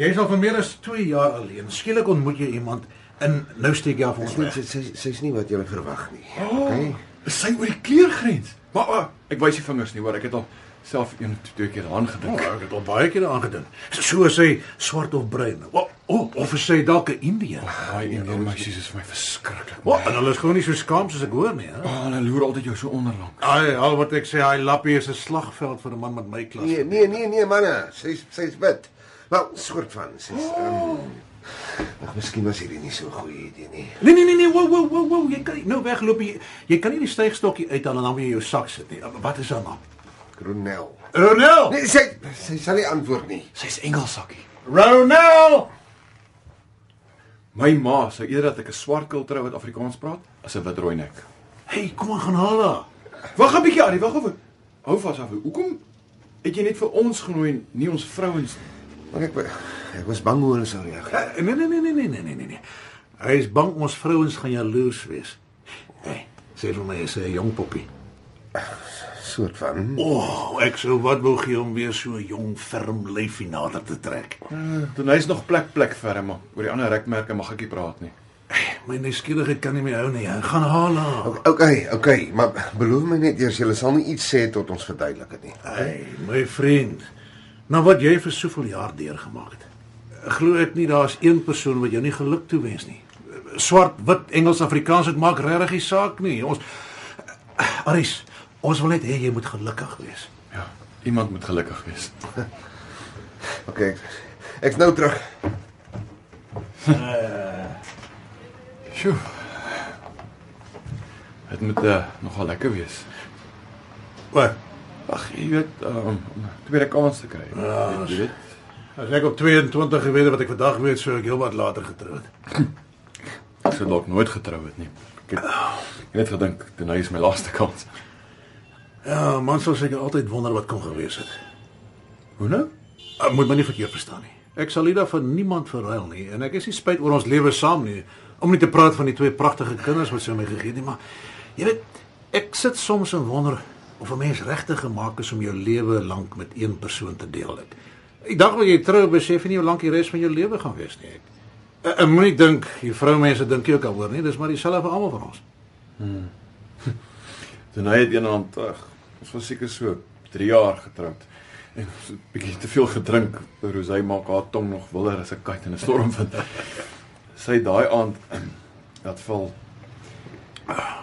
Jy is al vir meer as 2 jaar alleen. Skielik ontmoet jy iemand en nou steek jy af ons Sy weg. sy sy sy's nie wat jy verwag nie. Oh, Okay. sy oor die kleurgrens. Maar uh, ek wys die vingers nie, hoor. Ek het al self een of twee keer aan Oh, gedink. ek het al baie keer aangedink. So as hy swart of bruin. O, oh, of is sy dalk 'n Indiër? Daai Indian meisies is my verskriklik. O, en hulle is gewoon nie so skaam soos ek hoor nie, hè? Oh, hulle loer altyd jou so onderlang. Ai, al wat ek sê, hy lappie is 'n slagveld vir 'n man met my klas. Nee, nee, nee, nee, manne. Sy's sy's wit. Wel, soort van. Sy's ehm um, Ag, miskien was hierdie nie so 'n goeie idee nie. Nee nee nee nee, wow wow wow wow, jy kan nie nou wegloop jy, jy kan nie die stygstokkie uithaal en dan weer in jou sak sit nie. Wat is haar naam? Ronel. Ronel. Nee, sy sy sal nie antwoord nie. Sy's Engelsakkie. Ronel. My ma sou eerder dat ek 'n swart kultrou wat Afrikaans praat as 'n wit rooi nek. Hey, kom aan gaan haal haar. Wag 'n bietjie, Arie, wag of. hou vas af. Hoekom het jy net vir ons genooi en nie ons vrouens nie? Maar ek ek was bang hoe hulle sou reageer. Eh, Nee nee nee nee nee nee nee nee. nee. Hy is bang ons vrouens gaan jaloers wees. Hey, sê vir my is 'n jong poppie. Soort van. O, oh, ek sou wat wou gee om weer so 'n jong ferm lyfie nader te trek. Toe hy's nog plek plek vir hom. Oor die ander rekmerke mag ek nie praat nie. My nuuskierigheid kan nie meer hou nie. Hy gaan haal haar. Okay, okay, maar beloof my net eers jy sal nie iets sê tot ons verduidelik dit nie. Hey, my vriend. Nou wat jy vir soveel jaar deurgemaak het. Glo ek nie daar's een persoon wat jou nie geluk toewens nie. Swart, wit, Engels, Afrikaans, dit maak regtig nie saak nie. Ons Aris, ons wil net hê jy moet gelukkig wees. Ja, iemand moet gelukkig wees. Okay. Ek, ek's nou terug. Sjoe. Dit moet uh, nogal lekker wees. Wat? Ag, jy weet, um, om 'n tweede kans te kry. Ja, jy weet. As ek op 22 geweet het wat ek vandag weet, sou ek heelwat later getroud. Ek sou dalk nooit getrou het nie. Ek het, ek het net gedink, dit nou is my laaste kans. Ja, man sou seker altyd wonder wat kon gewees het. Hoe nou? Ek moet my nie verkeerd verstaan nie. Ek sal nie vir niemand verruil nie en ek is nie spyt oor ons lewe saam nie. Om nie te praat van die twee pragtige kinders wat sy my gegee het nie, maar jy weet, ek sit soms en wonder of 'n mens regtig gemaak is om jou lewe lank met een persoon te deel. Ek, die dag wanneer jy trou, besef jy nie hoe lank die res van jou lewe gaan wees nie. Ek, ek, ek moenie dink die vroumense dink jy ook al hoor nie, dis maar dieselfde vir almal van ons. Toe hy het eendag ag, ons was seker so 3 jaar getroud. En ons het 'n bietjie te veel gedrink. Rosy maak haar tong nog willer as 'n kat in 'n stormwind. Sy het daai aand dat val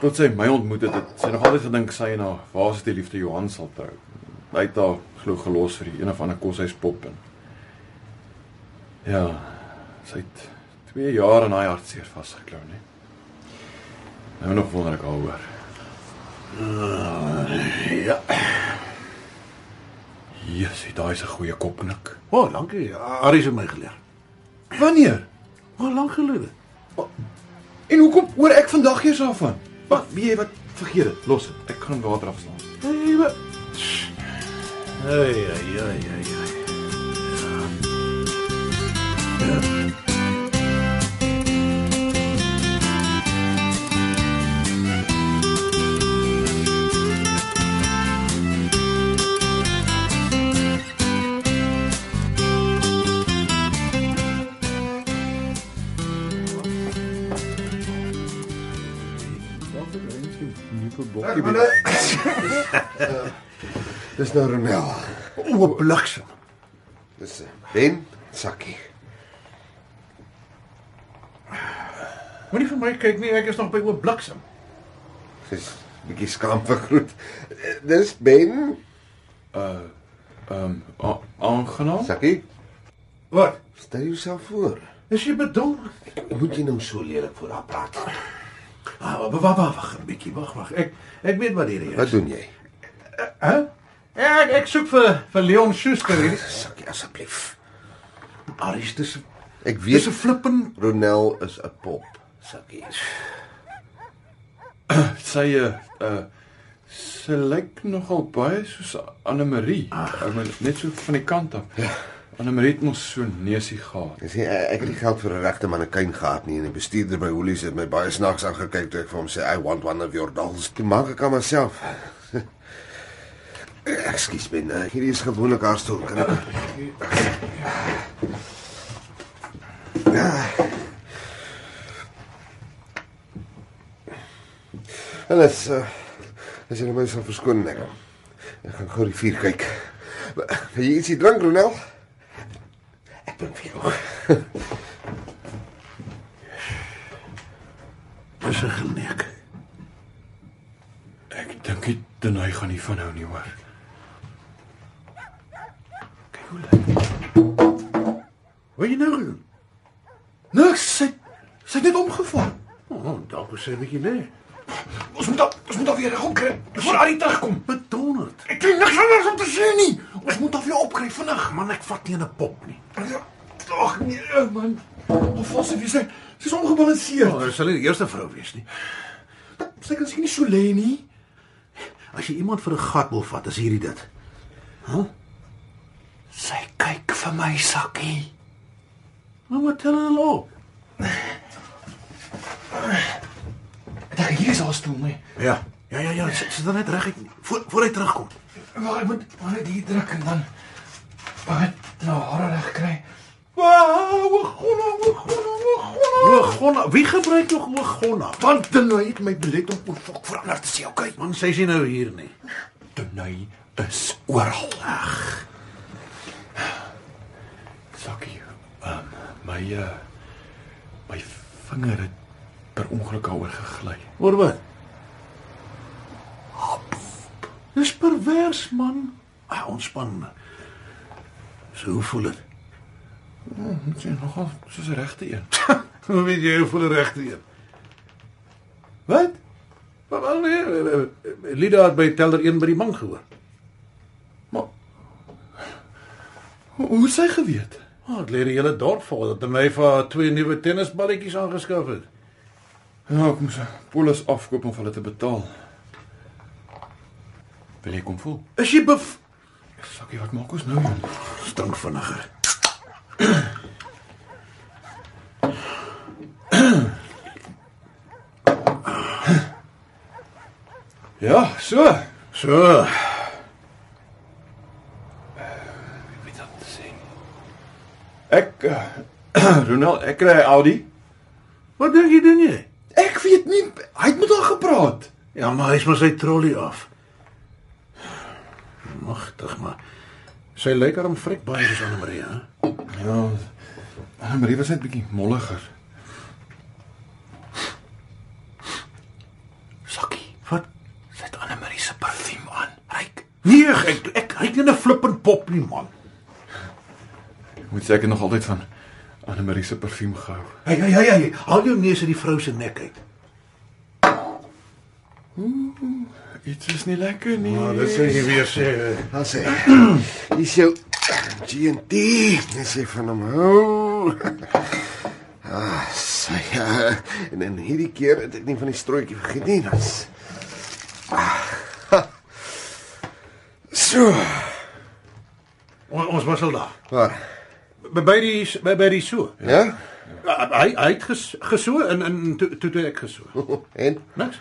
tot sy my ontmoet het, het sy nog altyd gedink sy en haar waarste liefde Johan sal trou. Hy het haar glo gelos vir die een of ander koshuispop en Ja, sy het 2 jaar in haar hartseer vasgeklou, nee. Nou nog wonder ek al hoor. Ja. Jessie, daai is 'n goeie kopknik. O, oh, dankie. Aris het my geleer. Wanneer? Hoe lank gelede? En hoekom hoor ek vandag eers daarvan? Wag, weet jy wat? Vergeet dit. Los dit. Ek gaan water afslaan. Hey, wat? Hey, hey, hey, hey, hey. Dis nou Ronel. O, bliksem. Dis eh, Ben Sakkie. Moenie vir my kyk nie, ek is nog by oop bliksem. Dis bietjie skaam vir groet. Dis Ben Ehm a- aangenaam. Sakkie. Wat? Stel jouself voor. Is jy bedoel? Moet jy nou so lelik voor haar praat? Ah, wag, wag, wag 'n bietjie, wag, wag. Ek ek weet wat hier is. Wat doen jy? Hæ? Ja, ek ek soek vir vir Leon Schuster hier. Sakkie asseblief. Aris, dis Ek dis 'n weet flippen. Ronel is 'n pop. Sakkie. Sy uh uh sy lyk nogal baie soos Anne Marie. Ek meen net so van die kant af. Ja. Anne Marie het mos so neusie gehad. Ek sê ek het nie geld vir 'n regte mannequin gehad nie en die bestuurder by Woolies het my baie snaaks aangekyk toe ek vir hom sê I want one of your dolls. Toe maak ek aan myself. Ekskuus Ben, eh, hierdie is gewoonlik haar stoel. Kan ek En dit is uh, as jy my sal verskoon ek. Ek gaan gou die vuur kyk. Wil jy ietsie drink, Ronel? Ek bring vir jou. Dis 'n geneek. Ek dink nie Denai gaan nie van hou nie hoor. Kyk hoe lyk. Wat jy nou gedoen? Niks, sy sy het net omgeval. O, oh, dalk sê 'n bietjie nee. Ons moet al, ons moet al weer reg kry. Voor Arie terugkom. Bedonderd. Ek het niks anders om te sê nie. Ons moet al weer opkry vinnig. Man, ek vat nie 'n pop nie. Ag nee, man. Of vas sy sy sy's ongebalanseerd. Oh, sy sal nie die eerste vrou wees nie. Sy kan seker nie so lê nie. As jy iemand vir 'n gat wil vat, is hierdie dit. Sy kyk vir my sakkie. Nou maar tel hulle op. Daar hier is haar stoel, nee. Ja. Ja ja ja, sit sit dan net reg voor voor hy terugkom. Wag, ek moet maar net hier druk en dan maar net nou hare reg kry. Wow, gonna, gonna, gonna. Ogonna, wie gebruik nog Ogonna? Want Denai het my belet om oor fok verander te sê, okay? Man, sy is nie nou hier nie. Denai is oral. Ag. Sakkie, um, my uh, my vinger het per ongeluk daaroor gegly. Oor wat? Dis pervers man. Ah, ontspan. So hoe voel dit? Dit is nogal soos 'n regte een. Hoe weet jy hoe voel 'n regte een? Wat? Maar wel nee, eh, eh, Lida het by teller 1 by die man gehoor. Maar hoe sy geweet? Oh, ek leer die hele dorp vol dat hy vir twee nuwe tennisballetjies aangeskaf het. Ja, ek moes polis afkoop om hulle te betaal. Wil jy kom voel? Is jy bef Sakkie, wat maak ons nou? man? stink vinniger. Ja, so. So, Ek weet wat te sê. Ek uh, Ronald, ek kry Audi. wat dink jy doen jy? Ek weet nie, hy het met haar gepraat. Ja, maar hy's maar sy trolley af. Magtig maar. Sy lyk aan hom frik baie soos Anne Marie, hè? Ja. Anne Marie was net bietjie molliger. Sakkie, Wat? sy het Anne Marie se parfuum aan. Ryk. Nee, ek ek hy het nie 'n flippend pop nie, man. Ek moet seker nog altyd van Anne Marie se parfuum gehou. Hey, hey, hey, hey, haal jou neus uit die vrou se nek uit. Iets is nie lekker nie. Maar dit sê jy weer sê. Dan sê. Hier's jou G&T. Dis jy van hom hou. Ah, sy. Ja. En dan hierdie keer het ek nie van die strooitjie vergeet nie. Dit's So, On, ons was al daar. waar? By by die by, by die so. Ja? Hy hy het ges, geso en en toe toe toe ek geso. En Niks.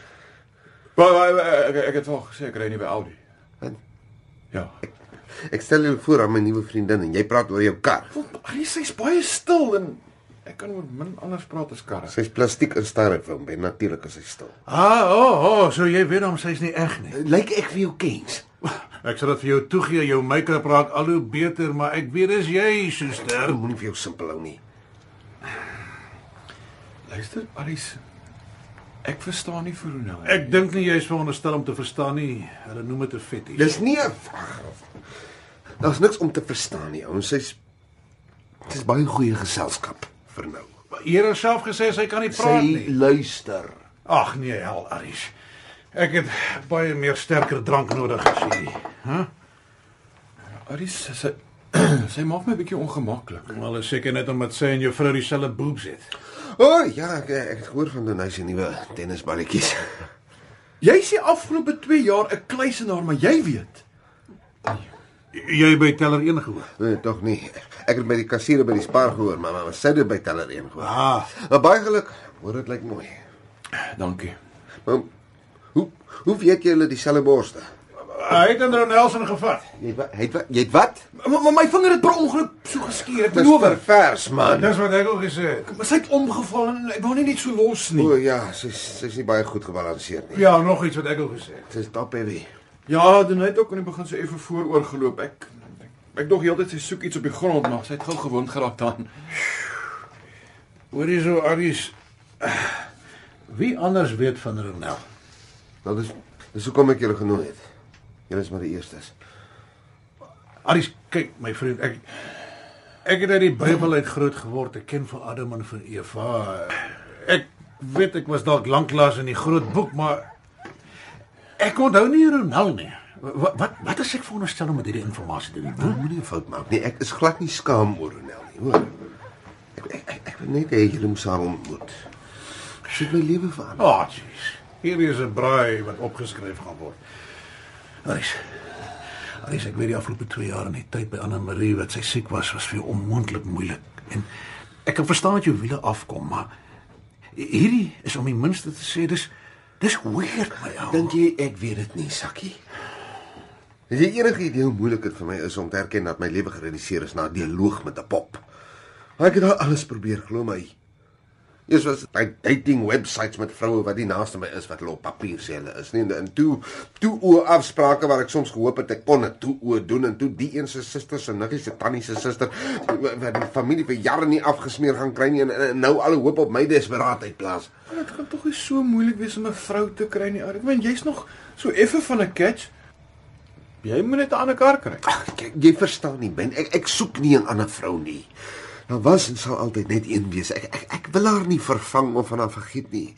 Maar, maar, maar ek, ek het al gesê ek ry nie by Audi. Wat? Ja. ek stel jou voor aan my nuwe vriendin en jy praat oor jou kar. Hy sy's baie stil en ek kan oor min anders praat as karre. Sy's plastiek in styrofoam, en natuurlik is sy stil. Ah, o, oh, oh, so jy weet hom sy's nie eg nie. Lyk ek vir jou kens? Ek sal dit vir jou toegee, jou make-up raak al hoe beter, maar ek weet dis jy, suster. Moenie vir jou simpel hou nie. Luister, Aries. Ek verstaan nie vir hoe nou. Ek dink nie jy is veronderstel om te verstaan nie. Hulle noem dit 'n fetish. Dis nie 'n Daar's niks om te verstaan nie, ou. Sy's Dis baie goeie geselskap vir nou. Here self gesê sy kan nie praat Sy nie. luister. Ag nee, hel Aries. Ek het baie meer sterker drank nodig as jy. Hæ? Aries sy sy maak my 'n bietjie ongemaklik. Wel, is seker net omdat sy en jou vrou dieselfde boobs het. O, oh, ja, ek, ek het gehoor van Denise se nuwe tennisballetjies. Jy sê afgelope 2 jaar 'n kluisenaar, maar jy weet. Jy by teller 1 gehoor. Nee, tog nie. Ek het by die kassiere by die Spar gehoor, maar maar sy het dit by teller 1 gehoor. Ah, Maar baie geluk. Hoor dit lyk mooi. Dankie. Maar hoe weet jy hulle dieselfde borste? hy het Andrew Nelson gevat. Jy het wat? Jy het wat? Jy het wat? Maar, maar my vinger het per ongeluk so geskeur. Ek Dis beloof. pervers, man. Dis wat ek ook gesê het. Maar sy het omgeval en ek wou nie net so los nie. O ja, sy's sy's nie baie goed gebalanseer nie. Ja, nog iets wat ek ook gesê het. Sy's top heavy. Ja, dan het ook aan die begin so effe vooroor geloop. Ek ek, ek dog heeltyd sy soek iets op die grond, maar sy het gou gewoond geraak daaraan. Hoorie so Aries. Wie anders weet van Ronel? Nou dis dis hoekom ek julle genooi het. Julle is maar die eerstes. Aries, kyk my vriend, ek ek het uit die Bybel uit groot geword. Ek ken van Adam en van Eva. Ek weet ek was dalk lanklaas in die groot boek, maar ek onthou nie Ronel nie. Wat wat wat is ek veronderstel om met hierdie inligting te doen? Nou moenie 'n fout maak nie. Ek is glad nie skaam oor Ronel nie, hoor. Ek ek, ek, ek wil net hê julle moet saam ontmoet. Sy het my lewe verander. Ah, oh, jeez. Hier is 'n braai wat opgeskryf gaan word. Aris. Aris, ek weet die afgelope 2 jaar in die tyd by Anna Marie wat sy siek was, was vir jou onmoontlik moeilik. En ek kan verstaan dat jy wiele afkom, maar hierdie is om die minste te sê dis dis weird my ou. Dink jy ek weet dit nie, Sakkie? Is die enige idee hoe moeilik dit vir my is om te erken dat my lewe gereduseer is na 'n dialoog met 'n pop. Maar ek het al alles probeer, glo my. Eers was by dating websites met vroue wat die naaste my is wat hulle op papier sê hulle is nie en, en toe toe o afsprake waar ek soms gehoop het ek kon dit toe o doen en toe die een se suster se niggie se tannie se suster wat die familie vir jare nie afgesmeer gaan kry nie en, en nou alle hoop op my desperaatheid plaas. Maar dit kan tog nie so moeilik wees om 'n vrou te kry nie. Ek meen jy's nog so effe van 'n catch. Jy moet net 'n ander kar kry. Ag, kyk, jy verstaan nie, Ben. Ek ek soek nie 'n ander vrou nie. Daar was en sal altyd net een wees. Ek ek ek wil haar nie vervang of van haar vergeet nie.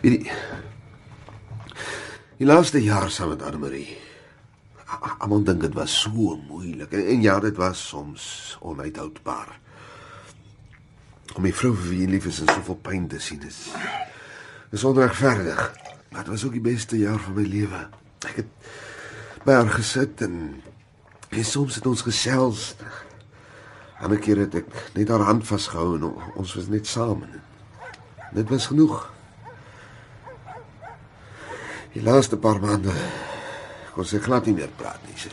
Weet jy Die laaste jaar saam met Annelie. Almal dink dit was so moeilik en, en ja, dit was soms onuithoudbaar. Om 'n vrou vir wie jy lief is en soveel pyn te sien is is onregverdig. Maar dit was ook die beste jaar van my lewe. Ek het haar gesit en en soms het ons gesels. Ander keer het ek net haar hand vasgehou en ons was net saam. Dit was genoeg. Die laaste paar maande kon sy glad nie meer praat nie. Sy,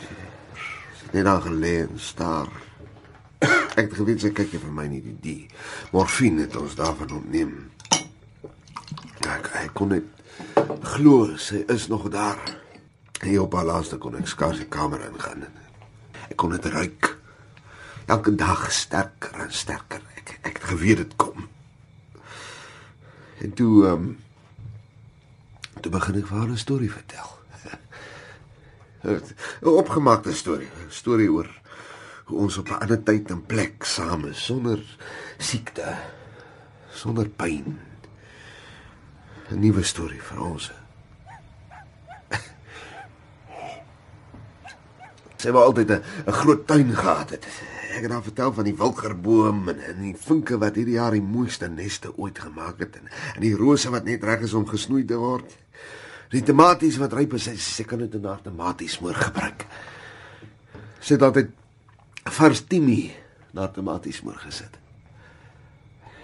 het net daar gelê en staar. Ek het geweet sy kyk nie vir my nie die, die morfine het ons daarvan ontneem. Ja, ek, ek kon net glo sy is nog daar. En op haar laaste kon ek skaars die kamer ingaan. Ek kon dit ruik. Elke dag sterker en sterker. Ek ek het geweet dit kom. En toe ehm um, toe begin ek vir haar 'n storie vertel. 'n Opgemaakte storie, 'n storie oor hoe ons op 'n ander tyd en plek saam is sonder siekte, sonder pyn. 'n Nuwe storie vir ons. Sy wou altyd 'n groot tuin gehad het. Ek het haar vertel van die wilgerboom en, en die vinke wat hierdie jaar die mooiste neste ooit gemaak het en, en die rose wat net reg is om gesnoei te word. Die tomaties wat ryp is, sy, sy kan dit in haar tomatiesmoor gebruik. Sy het altyd vars timie na tomatiesmoor gesit.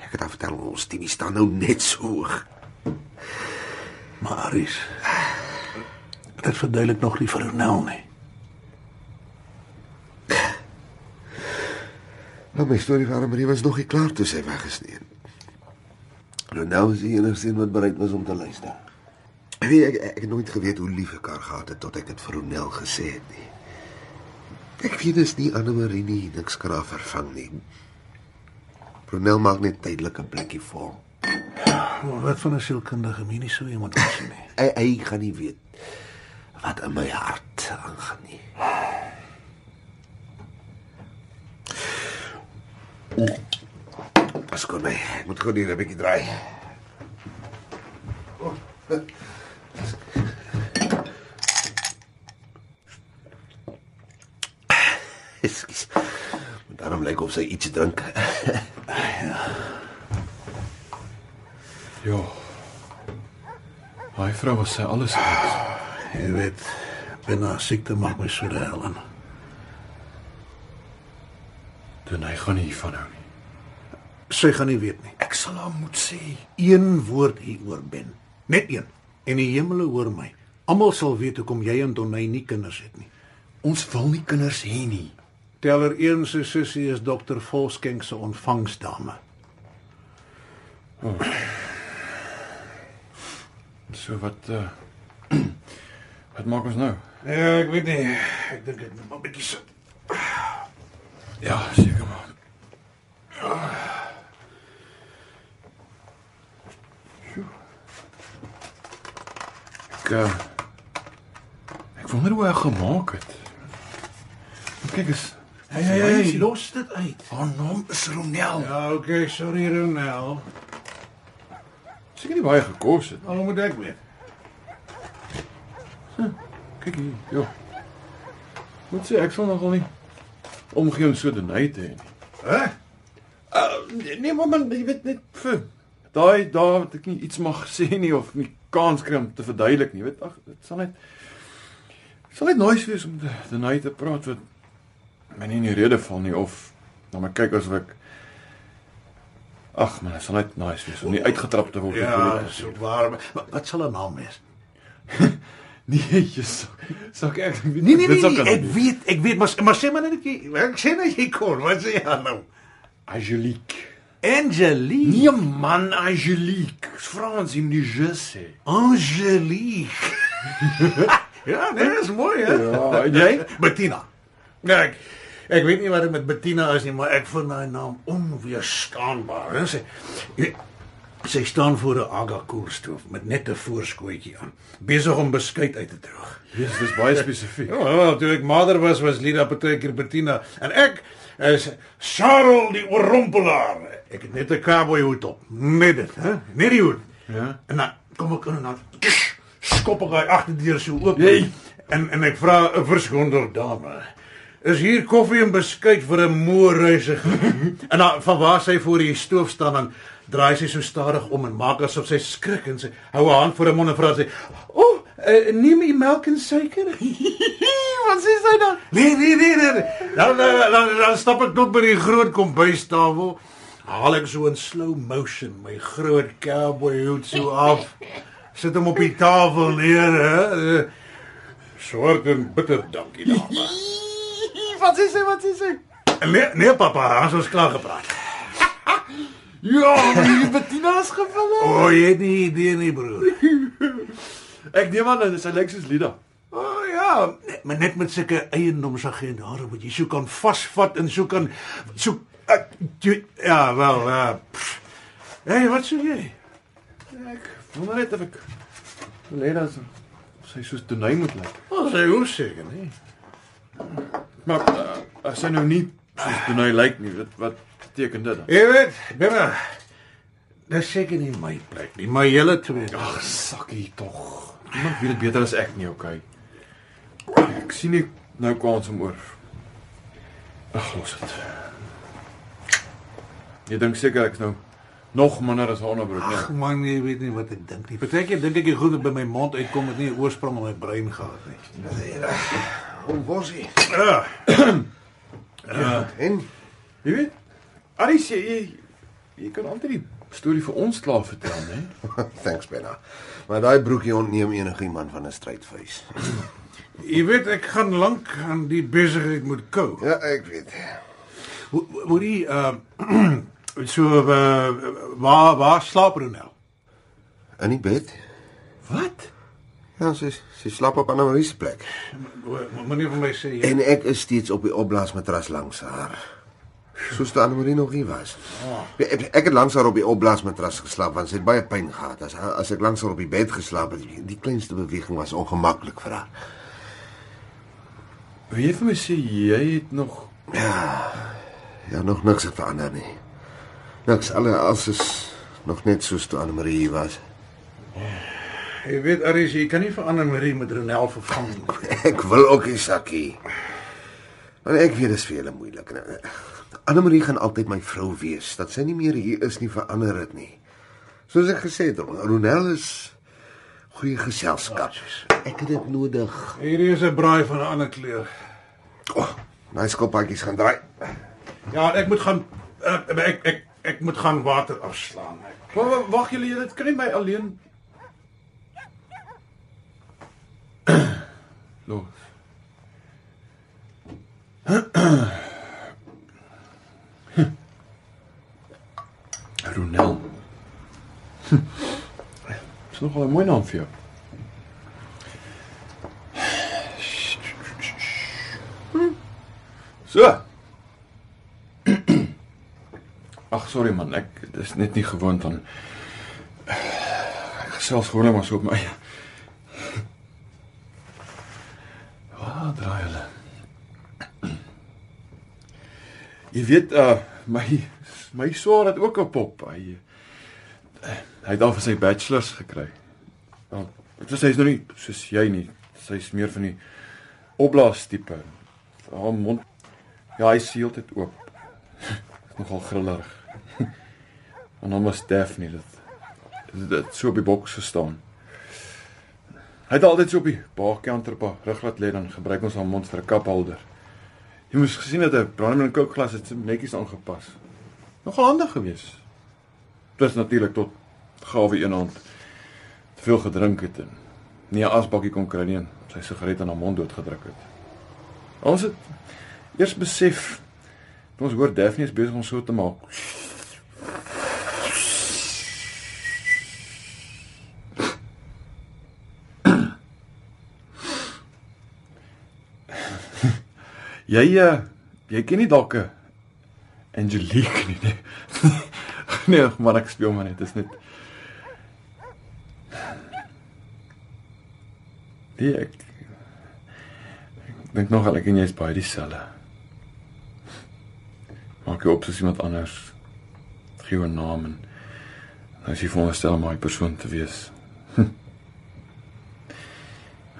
Ek het haar vertel ons timie staan nou net so hoog. Maar Aris, dit verduidelik nog nie vir Nel nie. Nou my storie van Marie was nog nie klaar toe sy weggesneen. Nou nou is die enigste een wat bereid was om te luister. Ek weet ek, ek het nooit geweet hoe lief ek haar gehad het tot ek dit vir Ronel gesê het nie. Ek weet dis nie Anne Marie nie, niks kan haar vervang nie. Ronel maak net tydelike blikkie vol. Maar wat van 'n sielkundige mens nie so iemand was nie. Hy hy gaan nie weet wat in my hart aangaan nie. Pas kom my. Ek moet gou die ribbetjie draai. Ekskuus. Daarom lyk of sy iets drink. Ja. Hy vrou was sy alles gewees. Jy weet, binne siekte maak my so hel en Dan hy gaan nie hiervan hou nie. sy gaan nie weet nie. Ek sal haar moet sê. Een woord hieroor ben. Net een. En die hemele hoor my. Almal sal weet hoekom jy en Donay nie kinders het nie. Ons wil nie kinders hê nie. Teller 1 se sussie is dokter Volskenk se ontvangsdame. So wat uh wat maak ons nou? Ja, ek weet nie. Ek dink ek moet maar 'n bietjie sit. Ja, maar. Sjoe. Ek uh, ek wonder hoe hy gemaak het. Kyk eens. Hey, hey, hey, los dit uit. Haar naam is Ronel. Ja, okay, sorry Ronel. Seker nie baie gekos het. Al moet ek weet. Kyk hier, ja. Moet sê ek sal nogal nie omgee om so denai te hê nie. Hæ? Uh, nee, maar man, jy weet net vir Daai daar wat ek nie iets mag sê nie of nie kans kry om te verduidelik nie. Weet ag, dit sal net sal net nice wees om te te nou te praat wat my nie in die rede val nie of dan maar kyk asof ek Ag man, dit sal net nice wees om nie uitgetrap te word Ja, so waar. Wat, wat sal 'n naam wees? Nee, jy's sak ek weet Nee nee dit nee, sal nee kan ek nie. weet, ek weet, maar maar sê maar net jy, ek sê net jy kon, wat sê jy nou? Angelique. Angelique. Nee man, Angelique. Frans, jy moet die je sê. Angelique. ja, nee, dis mooi hè. Ja, en jy? Bettina. Nee, ek ek weet nie wat dit met Bettina is nie, maar ek vind daai naam onweerstaanbaar. Hè. Sy staan voor 'n aga koelstoof met net 'n voorskootjie aan, besig om beskuit uit te droog. Jesus, dis baie spesifiek. Ja, wel, toe ek moeder was was Lida partykeer Bettina en ek is Charles die oorrompelaar. Ek het net 'n cowboy hoed op. Net dit, hè? Net die hoed. Ja. En dan kom ek in en dan skop ek hy agterdeur so oop. Hey. En en ek vra 'n verskonder dame. Is hier koffie en beskuit vir 'n moe reisiger? en dan van waar sy voor die stoof staan dan draai sy so stadig om en maak asof sy skrik en sy hou haar hand voor haar mond en vra sy: "O, oh, uh, neem jy melk en suiker?" Wat sê sy dan? Nee, nee, nee, nee. Dan dan, dan, dan stap ek tot by die groot kombuistafel. Haal ek so in slow motion my groot cowboy hoed so af. Sit hom op die tafel neer, hè. Eh, Swart en bitter, dankie dame. Wat sê sy? Wat sê sy? Nee, nee papa, ons is klaar gepraat. Ja, die Bettina's gevalle. O, oh, jy het nie idee nie, broer. Ek neem aan sy lyk soos Lida. O oh, ja, net, maar net met sulke eiendomsagent daar wat jy so kan vasvat en so kan so ek, jy, ja, wel, ja. pff. Hey, wat sê jy? Ek wonder net of ek Lida so sy soos Tonay moet lyk. Ons sê hoe seker, nee. Maar uh, as sy nou nie soos Tonay lyk nie, wat wat beteken dit dan? Jy weet, binne Dis seker nie my plek nie, maar julle twee. Ag, sakkie tog. Niemand weet dit beter as ek nie, okay. Ek sien nie nou kans om oor. Ag, los dit. Jy dink seker ek's nou nog minder as 'n onderbroek, nee. Ag man, jy weet nie wat ek dink nie. Partykeer dink ek die goed wat by my mond uitkom het nie 'n oorsprong in my brein gehad nie. Hoe was hy? Ja. En Jy weet, Aris, jy, jy jy kan altyd die storie vir ons klaar vertel, né? thanks Benna. Maar daai broekie ontneem enigiemand van 'n strydvuis. Jy weet ek gaan lank aan die besigheid moet kou. Ja, ek weet. Hoe die uh so uh, waar waar slaap Ronel? In die bed? Wat? Ja, sy sy slaap op Anna-Marie se plek. Moenie vir my sê jy En ek is steeds op die opblaasmatras langs haar. Soos toe Anna-Marie nog hier was. Ja, Ek, ek het langs haar op die opblaasmatras geslaap want sy het baie pyn gehad. As as ek langs haar op die bed geslaap het, die kleinste beweging was ongemaklik vir haar. Wil jy vir my sê jy het nog Ja, nog niks verander nie. Niks alle as is nog net soos toe Anna-Marie hier was. Jy weet Aris, jy kan nie vir Anne Marie met Ronel vervang nie. Ek wil ook nie sakkie. Maar ek weet dit is vir julle moeilik. Anne-Marie gaan altyd my vrou wees. Dat sy nie meer hier is nie verander dit nie. Soos ek gesê het, Ronel is goeie geselskap. Ek het dit nodig. Hierdie is 'n braai van 'n ander kleur. O, oh, my skoppaatjies gaan draai. Ja, ek moet gaan uh, ek ek ek moet gaan water afslaan. Ek, Wag, wag julle, julle kan nie my alleen Los. Ronel. Dis nogal 'n mooi naam vir jou. So. Ag, sorry man, ek dis net nie gewoond aan ek gesels gewoon maar so op my eie. Waar draai hulle? Jy weet uh my my swaar het ook 'n pop. Hy hy het al vir sy bachelors gekry. Wel, dit is hy's nou nie soos jy nie. Sy's meer van die opblaas tipe. Haar mond ja, hy seel dit oop. Nogal grillerig. En hom was Daphne dit dit, dit so op die boks gestaan. Hy het altyd so op die baakkanter op rug laat lê dan gebruik ons haar mond vir 'n kaphouder. Jy moes gesien het 'n brandewyn kookglas het netjies aangepas. Nogal handig geweest. Dis natuurlik tot gawe een hand te veel gedrink het en nie 'n asbakkie kon kry nie en sy sigaret aan haar mond doodgedruk het. Ons het eers besef toe ons hoor Daphne is besig om so te maak. jy uh, jy ken nie dalk 'n Angelique nie. Nee, nee maar ek speel maar net, dit is net Nee, ek ek dink nog al ek en jy is baie dieselfde. Maak jy op soos iemand anders. Gee 'n naam en nou as jy voorstel om my persoon te wees.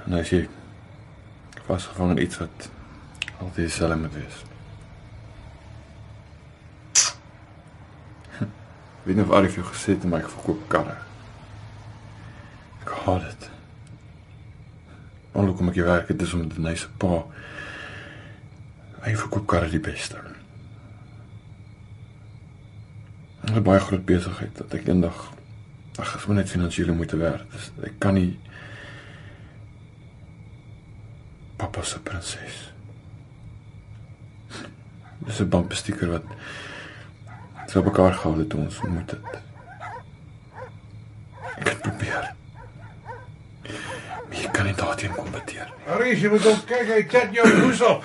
en as jy vasgevang in iets wat altyd dieselfde moet wees. Wie nou al die vir gesê het my verkoop karre. Ek haat dit. Alhoewel kom ek werk, dit is om 'n nice pa. Hy verkoop karre die beste. Ek het baie groot besigheid dat ek eendag ag, ek moet net finansiële moet werk. Dus ek kan nie Papa se prinses. Dis 'n bankbestikker wat so bekaar gehou het toe ons ontmoet het. Ek het probeer. Maar jy kan nie daarteen kompeteer nie. Aries, jy moet ook kyk, hy chat jou hoes op.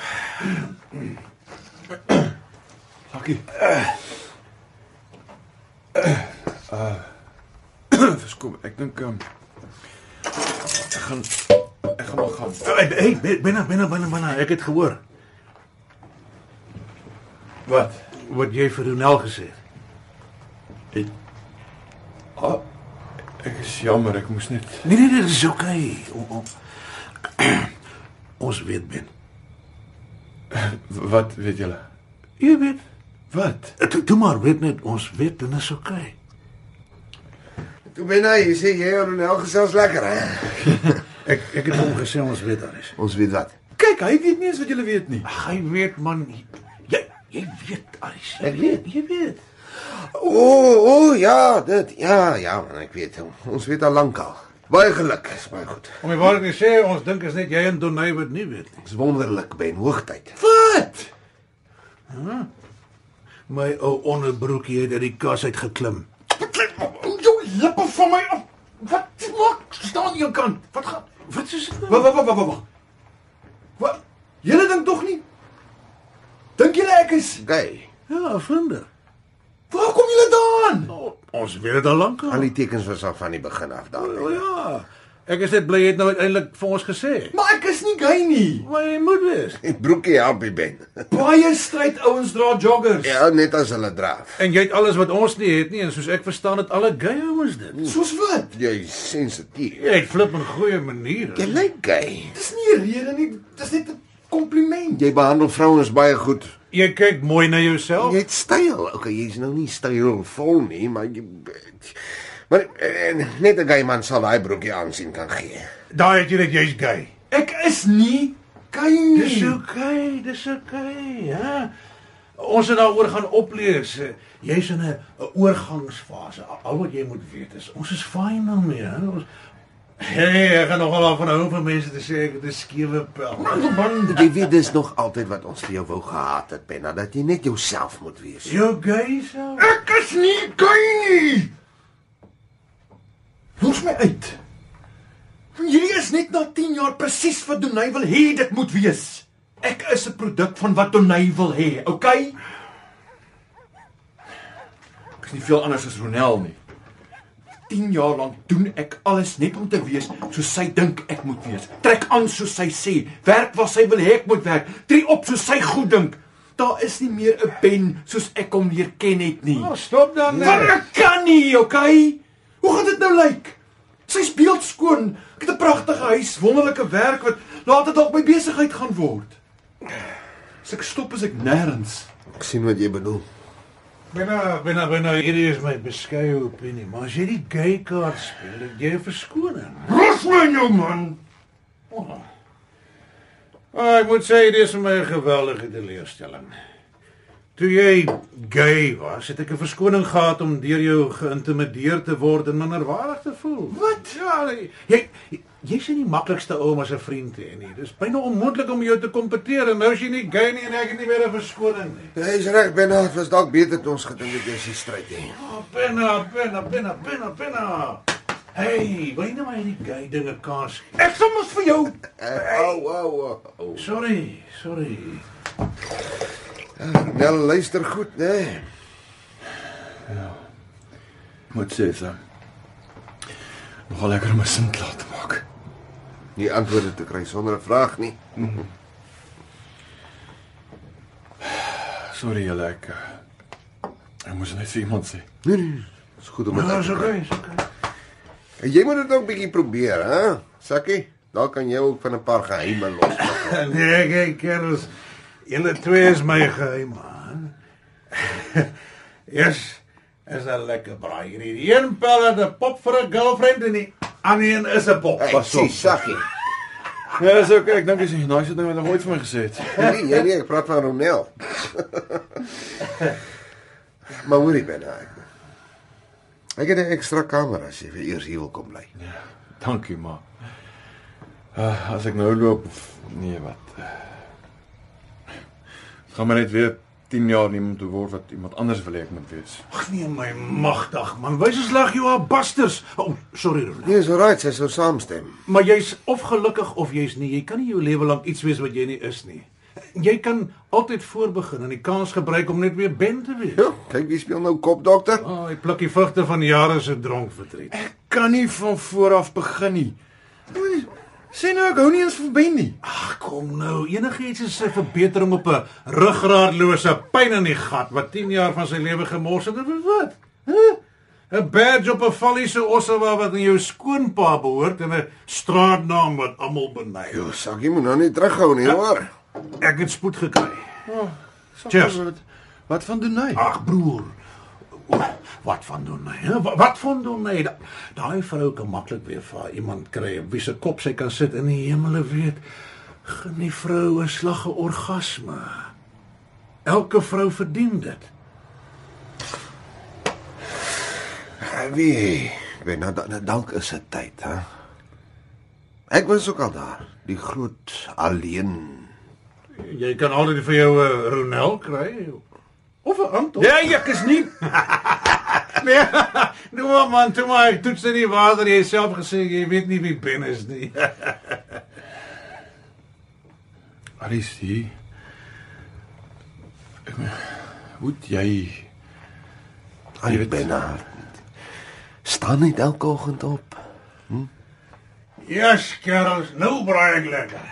Hakkie. Uh. Verskom, ek dink um, ek gaan ek gaan maar gaan. Hey, hey, binne, binne, binne, binne, ek het gehoor Wat? Wat jy vir Ronel gesê het. Ek ah, ek is jammer, ek moes net Nee, nee, dit is oukei. O- o- Ons weet ben. wat weet julle? Jy weet, Wat? toe, toe maar weet net ons weet en is oukei. Toe ben hy, jy sê jy en Ronel gesels lekker hè. Ek ek het hom gesê ons weet Aries. Ons weet wat. Kyk, hy weet nie eens wat julle weet nie. Hy weet man, jy jy weet Aries. Ek weet, jy weet. O, oh, o oh, ja, dit. Ja, ja man, ek weet. Ons weet al lank al. Baie geluk, is baie goed. Om die waarheid te sê, ons dink is net jy en Donay wat nie weet nie. Dis wonderlik, Ben, hoogtyd. Wat? My ou onderbroekie het uit die kas uit geklim. Jou lippe van my af. Wat maak staan jou kant? Wat gaan? Wat is dit? nou? Wag, wag, wag, wag, wag. Wat? Julle dink tog nie? Dink julle ek is Gay. Ja, vriende. Waar kom julle daan? O, ons weet dit al lank Al al. die tekens was al van die begin af daar. O ja. Ek is net bly jy het nou uiteindelik vir ons gesê. Maar ek is nie gay nie. Maar jy moet wees. Die broekie die Ben. Baie stryd ouens dra joggers. Ja, net as hulle draaf. En jy het alles wat ons nie het nie en soos ek verstaan het alle gay ouens dit. Soos wat? Jy sensitief. Jy het flip in goeie maniere. Jy lyk gay. Dis nie 'n rede nie. Dis net 'n kompliment. Jy behandel vrouens baie goed. Jy kyk mooi na jouself. Jy het styl. Okay, jy's nou nie stylvol nie, maar jy Maar eh, net 'n gay man sal daai broekie aansien kan gee. Daai het jy net jy's gay. Ek is nie gay nie. Dis oukei, dis oukei, ja. Ons het daaroor gaan oplees. Jy's in 'n 'n oorgangsfase. Al- wat jy moet weet is ons is fyn daarmee, hè. Ons Hey, ek gaan nogal af van hou vir mense te sê ek het 'n skewe pel. Man, jy weet dis nog altyd wat ons vir jou wou gehad het, Penna, dat jy net jouself moet wees. Jou gay so. Ek is nie gay nie. Los my uit. Hierdie is net na 10 jaar presies wat Donay wil hê dit moet wees. Ek is 'n produk van wat Donay wil hê, okay? Ek is nie veel anders as Ronel nie. 10 jaar lank doen ek alles net om te wees soos sy dink ek moet wees. Trek aan soos sy sê, werk waar sy wil hê ek moet werk, tree op soos sy goed dink. Daar is nie meer 'n pen soos ek hom leer ken het nie. Oh, stop dan Maar net. ek kan nie, okay? Hoe gaan dit nou lyk? Sy's beeldskoon. Ek het 'n pragtige huis, wonderlike werk wat later dalk my besigheid gaan word. As ek stop is ek nêrens. Ek sien wat jy bedoel. Binne binne binne hierdie is my beskeie opinie, maar as jy die gay kaart speel, het jy 'n verskoning. Los my nou man. Oh. Oh, ek moet sê dit is my 'n geweldige teleurstelling. Toe jy gay was, het ek 'n verskoning gehad om deur jou geïntimideer te word en minderwaardig te voel. Wat? Ja, jy jy's nie die maklikste ou om as 'n vriend te hê nie. Dis byna onmoontlik om jou te kompeteer en nou is jy nie gay nie en ek het nie weer 'n verskoning nie. Jy's reg, Benna, dit was dalk beter toe ons gedink het jy's die stryd hè. Oh, penna, penna, penna, penna, penna. Hey, wyn nou maar hierdie gay dinge kaas. Ek sal mos vir jou. Au, au, au. Sorry, sorry. Nel luister goed, né? Moet sê so. Nogal lekker om 'n sin klaar te maak. Nie antwoorde te kry sonder 'n vraag nie. Sorry julle ek. eh, Ek moes net vir iemand sê. Nee, nee. Dis goed om dit is te kry. okay, is okay. En jy moet dit ook bietjie probeer, hè? Sakkie, dan kan jy ook van 'n paar geheime losmaak. Nee, kyk, kerels. Julle twee is my geheim, man. Yes, is 'n lekker braai hierdie. Die een pel het 'n pop vir 'n girlfriend en die ander een is 'n pop. Hey, Pas op. sien, Sakkie. Ja, dis okay. Ek dink dis die nice ding wat hy ooit vir my gesê het. Nee, jy nie, ek praat van Ronel. maar hoorie Benna. Ek, ek het 'n ekstra kamer as jy vir eers hier wil kom bly. Dankie, maar uh, as ek nou loop of nee, wat? Uh, gaan my net weer 10 jaar om te word wat iemand anders wil hê ek moet wees. Ag nee, my magtig, man. Wys ons lag jou al basters. Oh, sorry, Ronald. Nee, so right, sy sou saamstem. Maar jy's of gelukkig of jy's nie. Jy kan nie jou lewe lank iets wees wat jy nie is nie. Jy kan altyd voorbegin en die kans gebruik om net weer Ben te wees. Ja, kyk wie speel nou kopdokter. O, oh, hy pluk die vrugte van jare se dronk verdriet. Ek kan nie van voor af begin nie. Oei, Sê nou ek hou nie eens van Ben nie. Ag kom nou, enigiets is 'n verbetering op 'n ruggraatlose pyn in die gat wat 10 jaar van sy lewe gemors het. Wat? Huh? 'n Badge op 'n valliese ossewa wat aan jou skoonpa behoort en 'n straatnaam wat almal beny. Jo, Sakkie moet nou nie terughou nie, hoor. Ek het spoed gekry. Cheers. Wat, wat van doen hy? Ag broer. Wat van doen hy? hè? Wat, wat van doen hy? Da- Daai vrou kan maklik weer vir iemand kry op wie se kop sy kan sit in die hemele weet. Gen die vrou 'n slag 'n orgasme. Elke vrou verdien dit. Wie? Weet nou da- nou, dalk is dit tyd, hè. Ek was ook al daar, die groot alleen. Jy kan altyd vir jou 'n uh, Ronel kry of 'n Anton. Nee, ek is nie. nee. Nou maar man, toe maar ek toets in die water jy het self gesê jy weet nie wie Ben is nie. Aris hier. Ek moet jy Ai, Benna. Staan net elke oggend op. Ja, yes, kerels, nou braai ek lekker.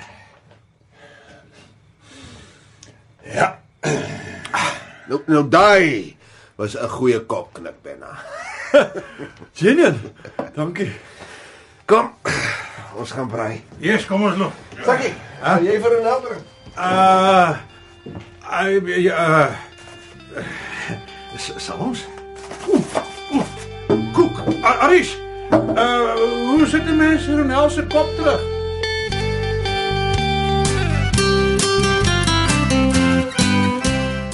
Ja. Nou nou daai was 'n goeie kopknik, Benna. Genien. Dankie. Kom. Ons gaan braai. Yes, kom ons loop. Sakkie, gaan jy vir 'n helder? Uh I uh sal ons? Oeh, oeh. Koek. A- Aris. Uh hoe sit die mense Ronel se kop terug?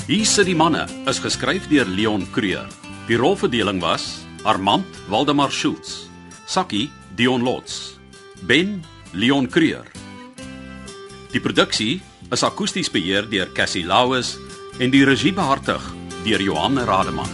Hier sit die manne is geskryf deur Leon Creur. Die rolverdeling was Armand Waldemar Schultz, Sakkie Dion Lots, Ben Leon Creur. Die produksie is akoesties beheer deur Cassie Lauis en die regie behartig deur Johan Rademan.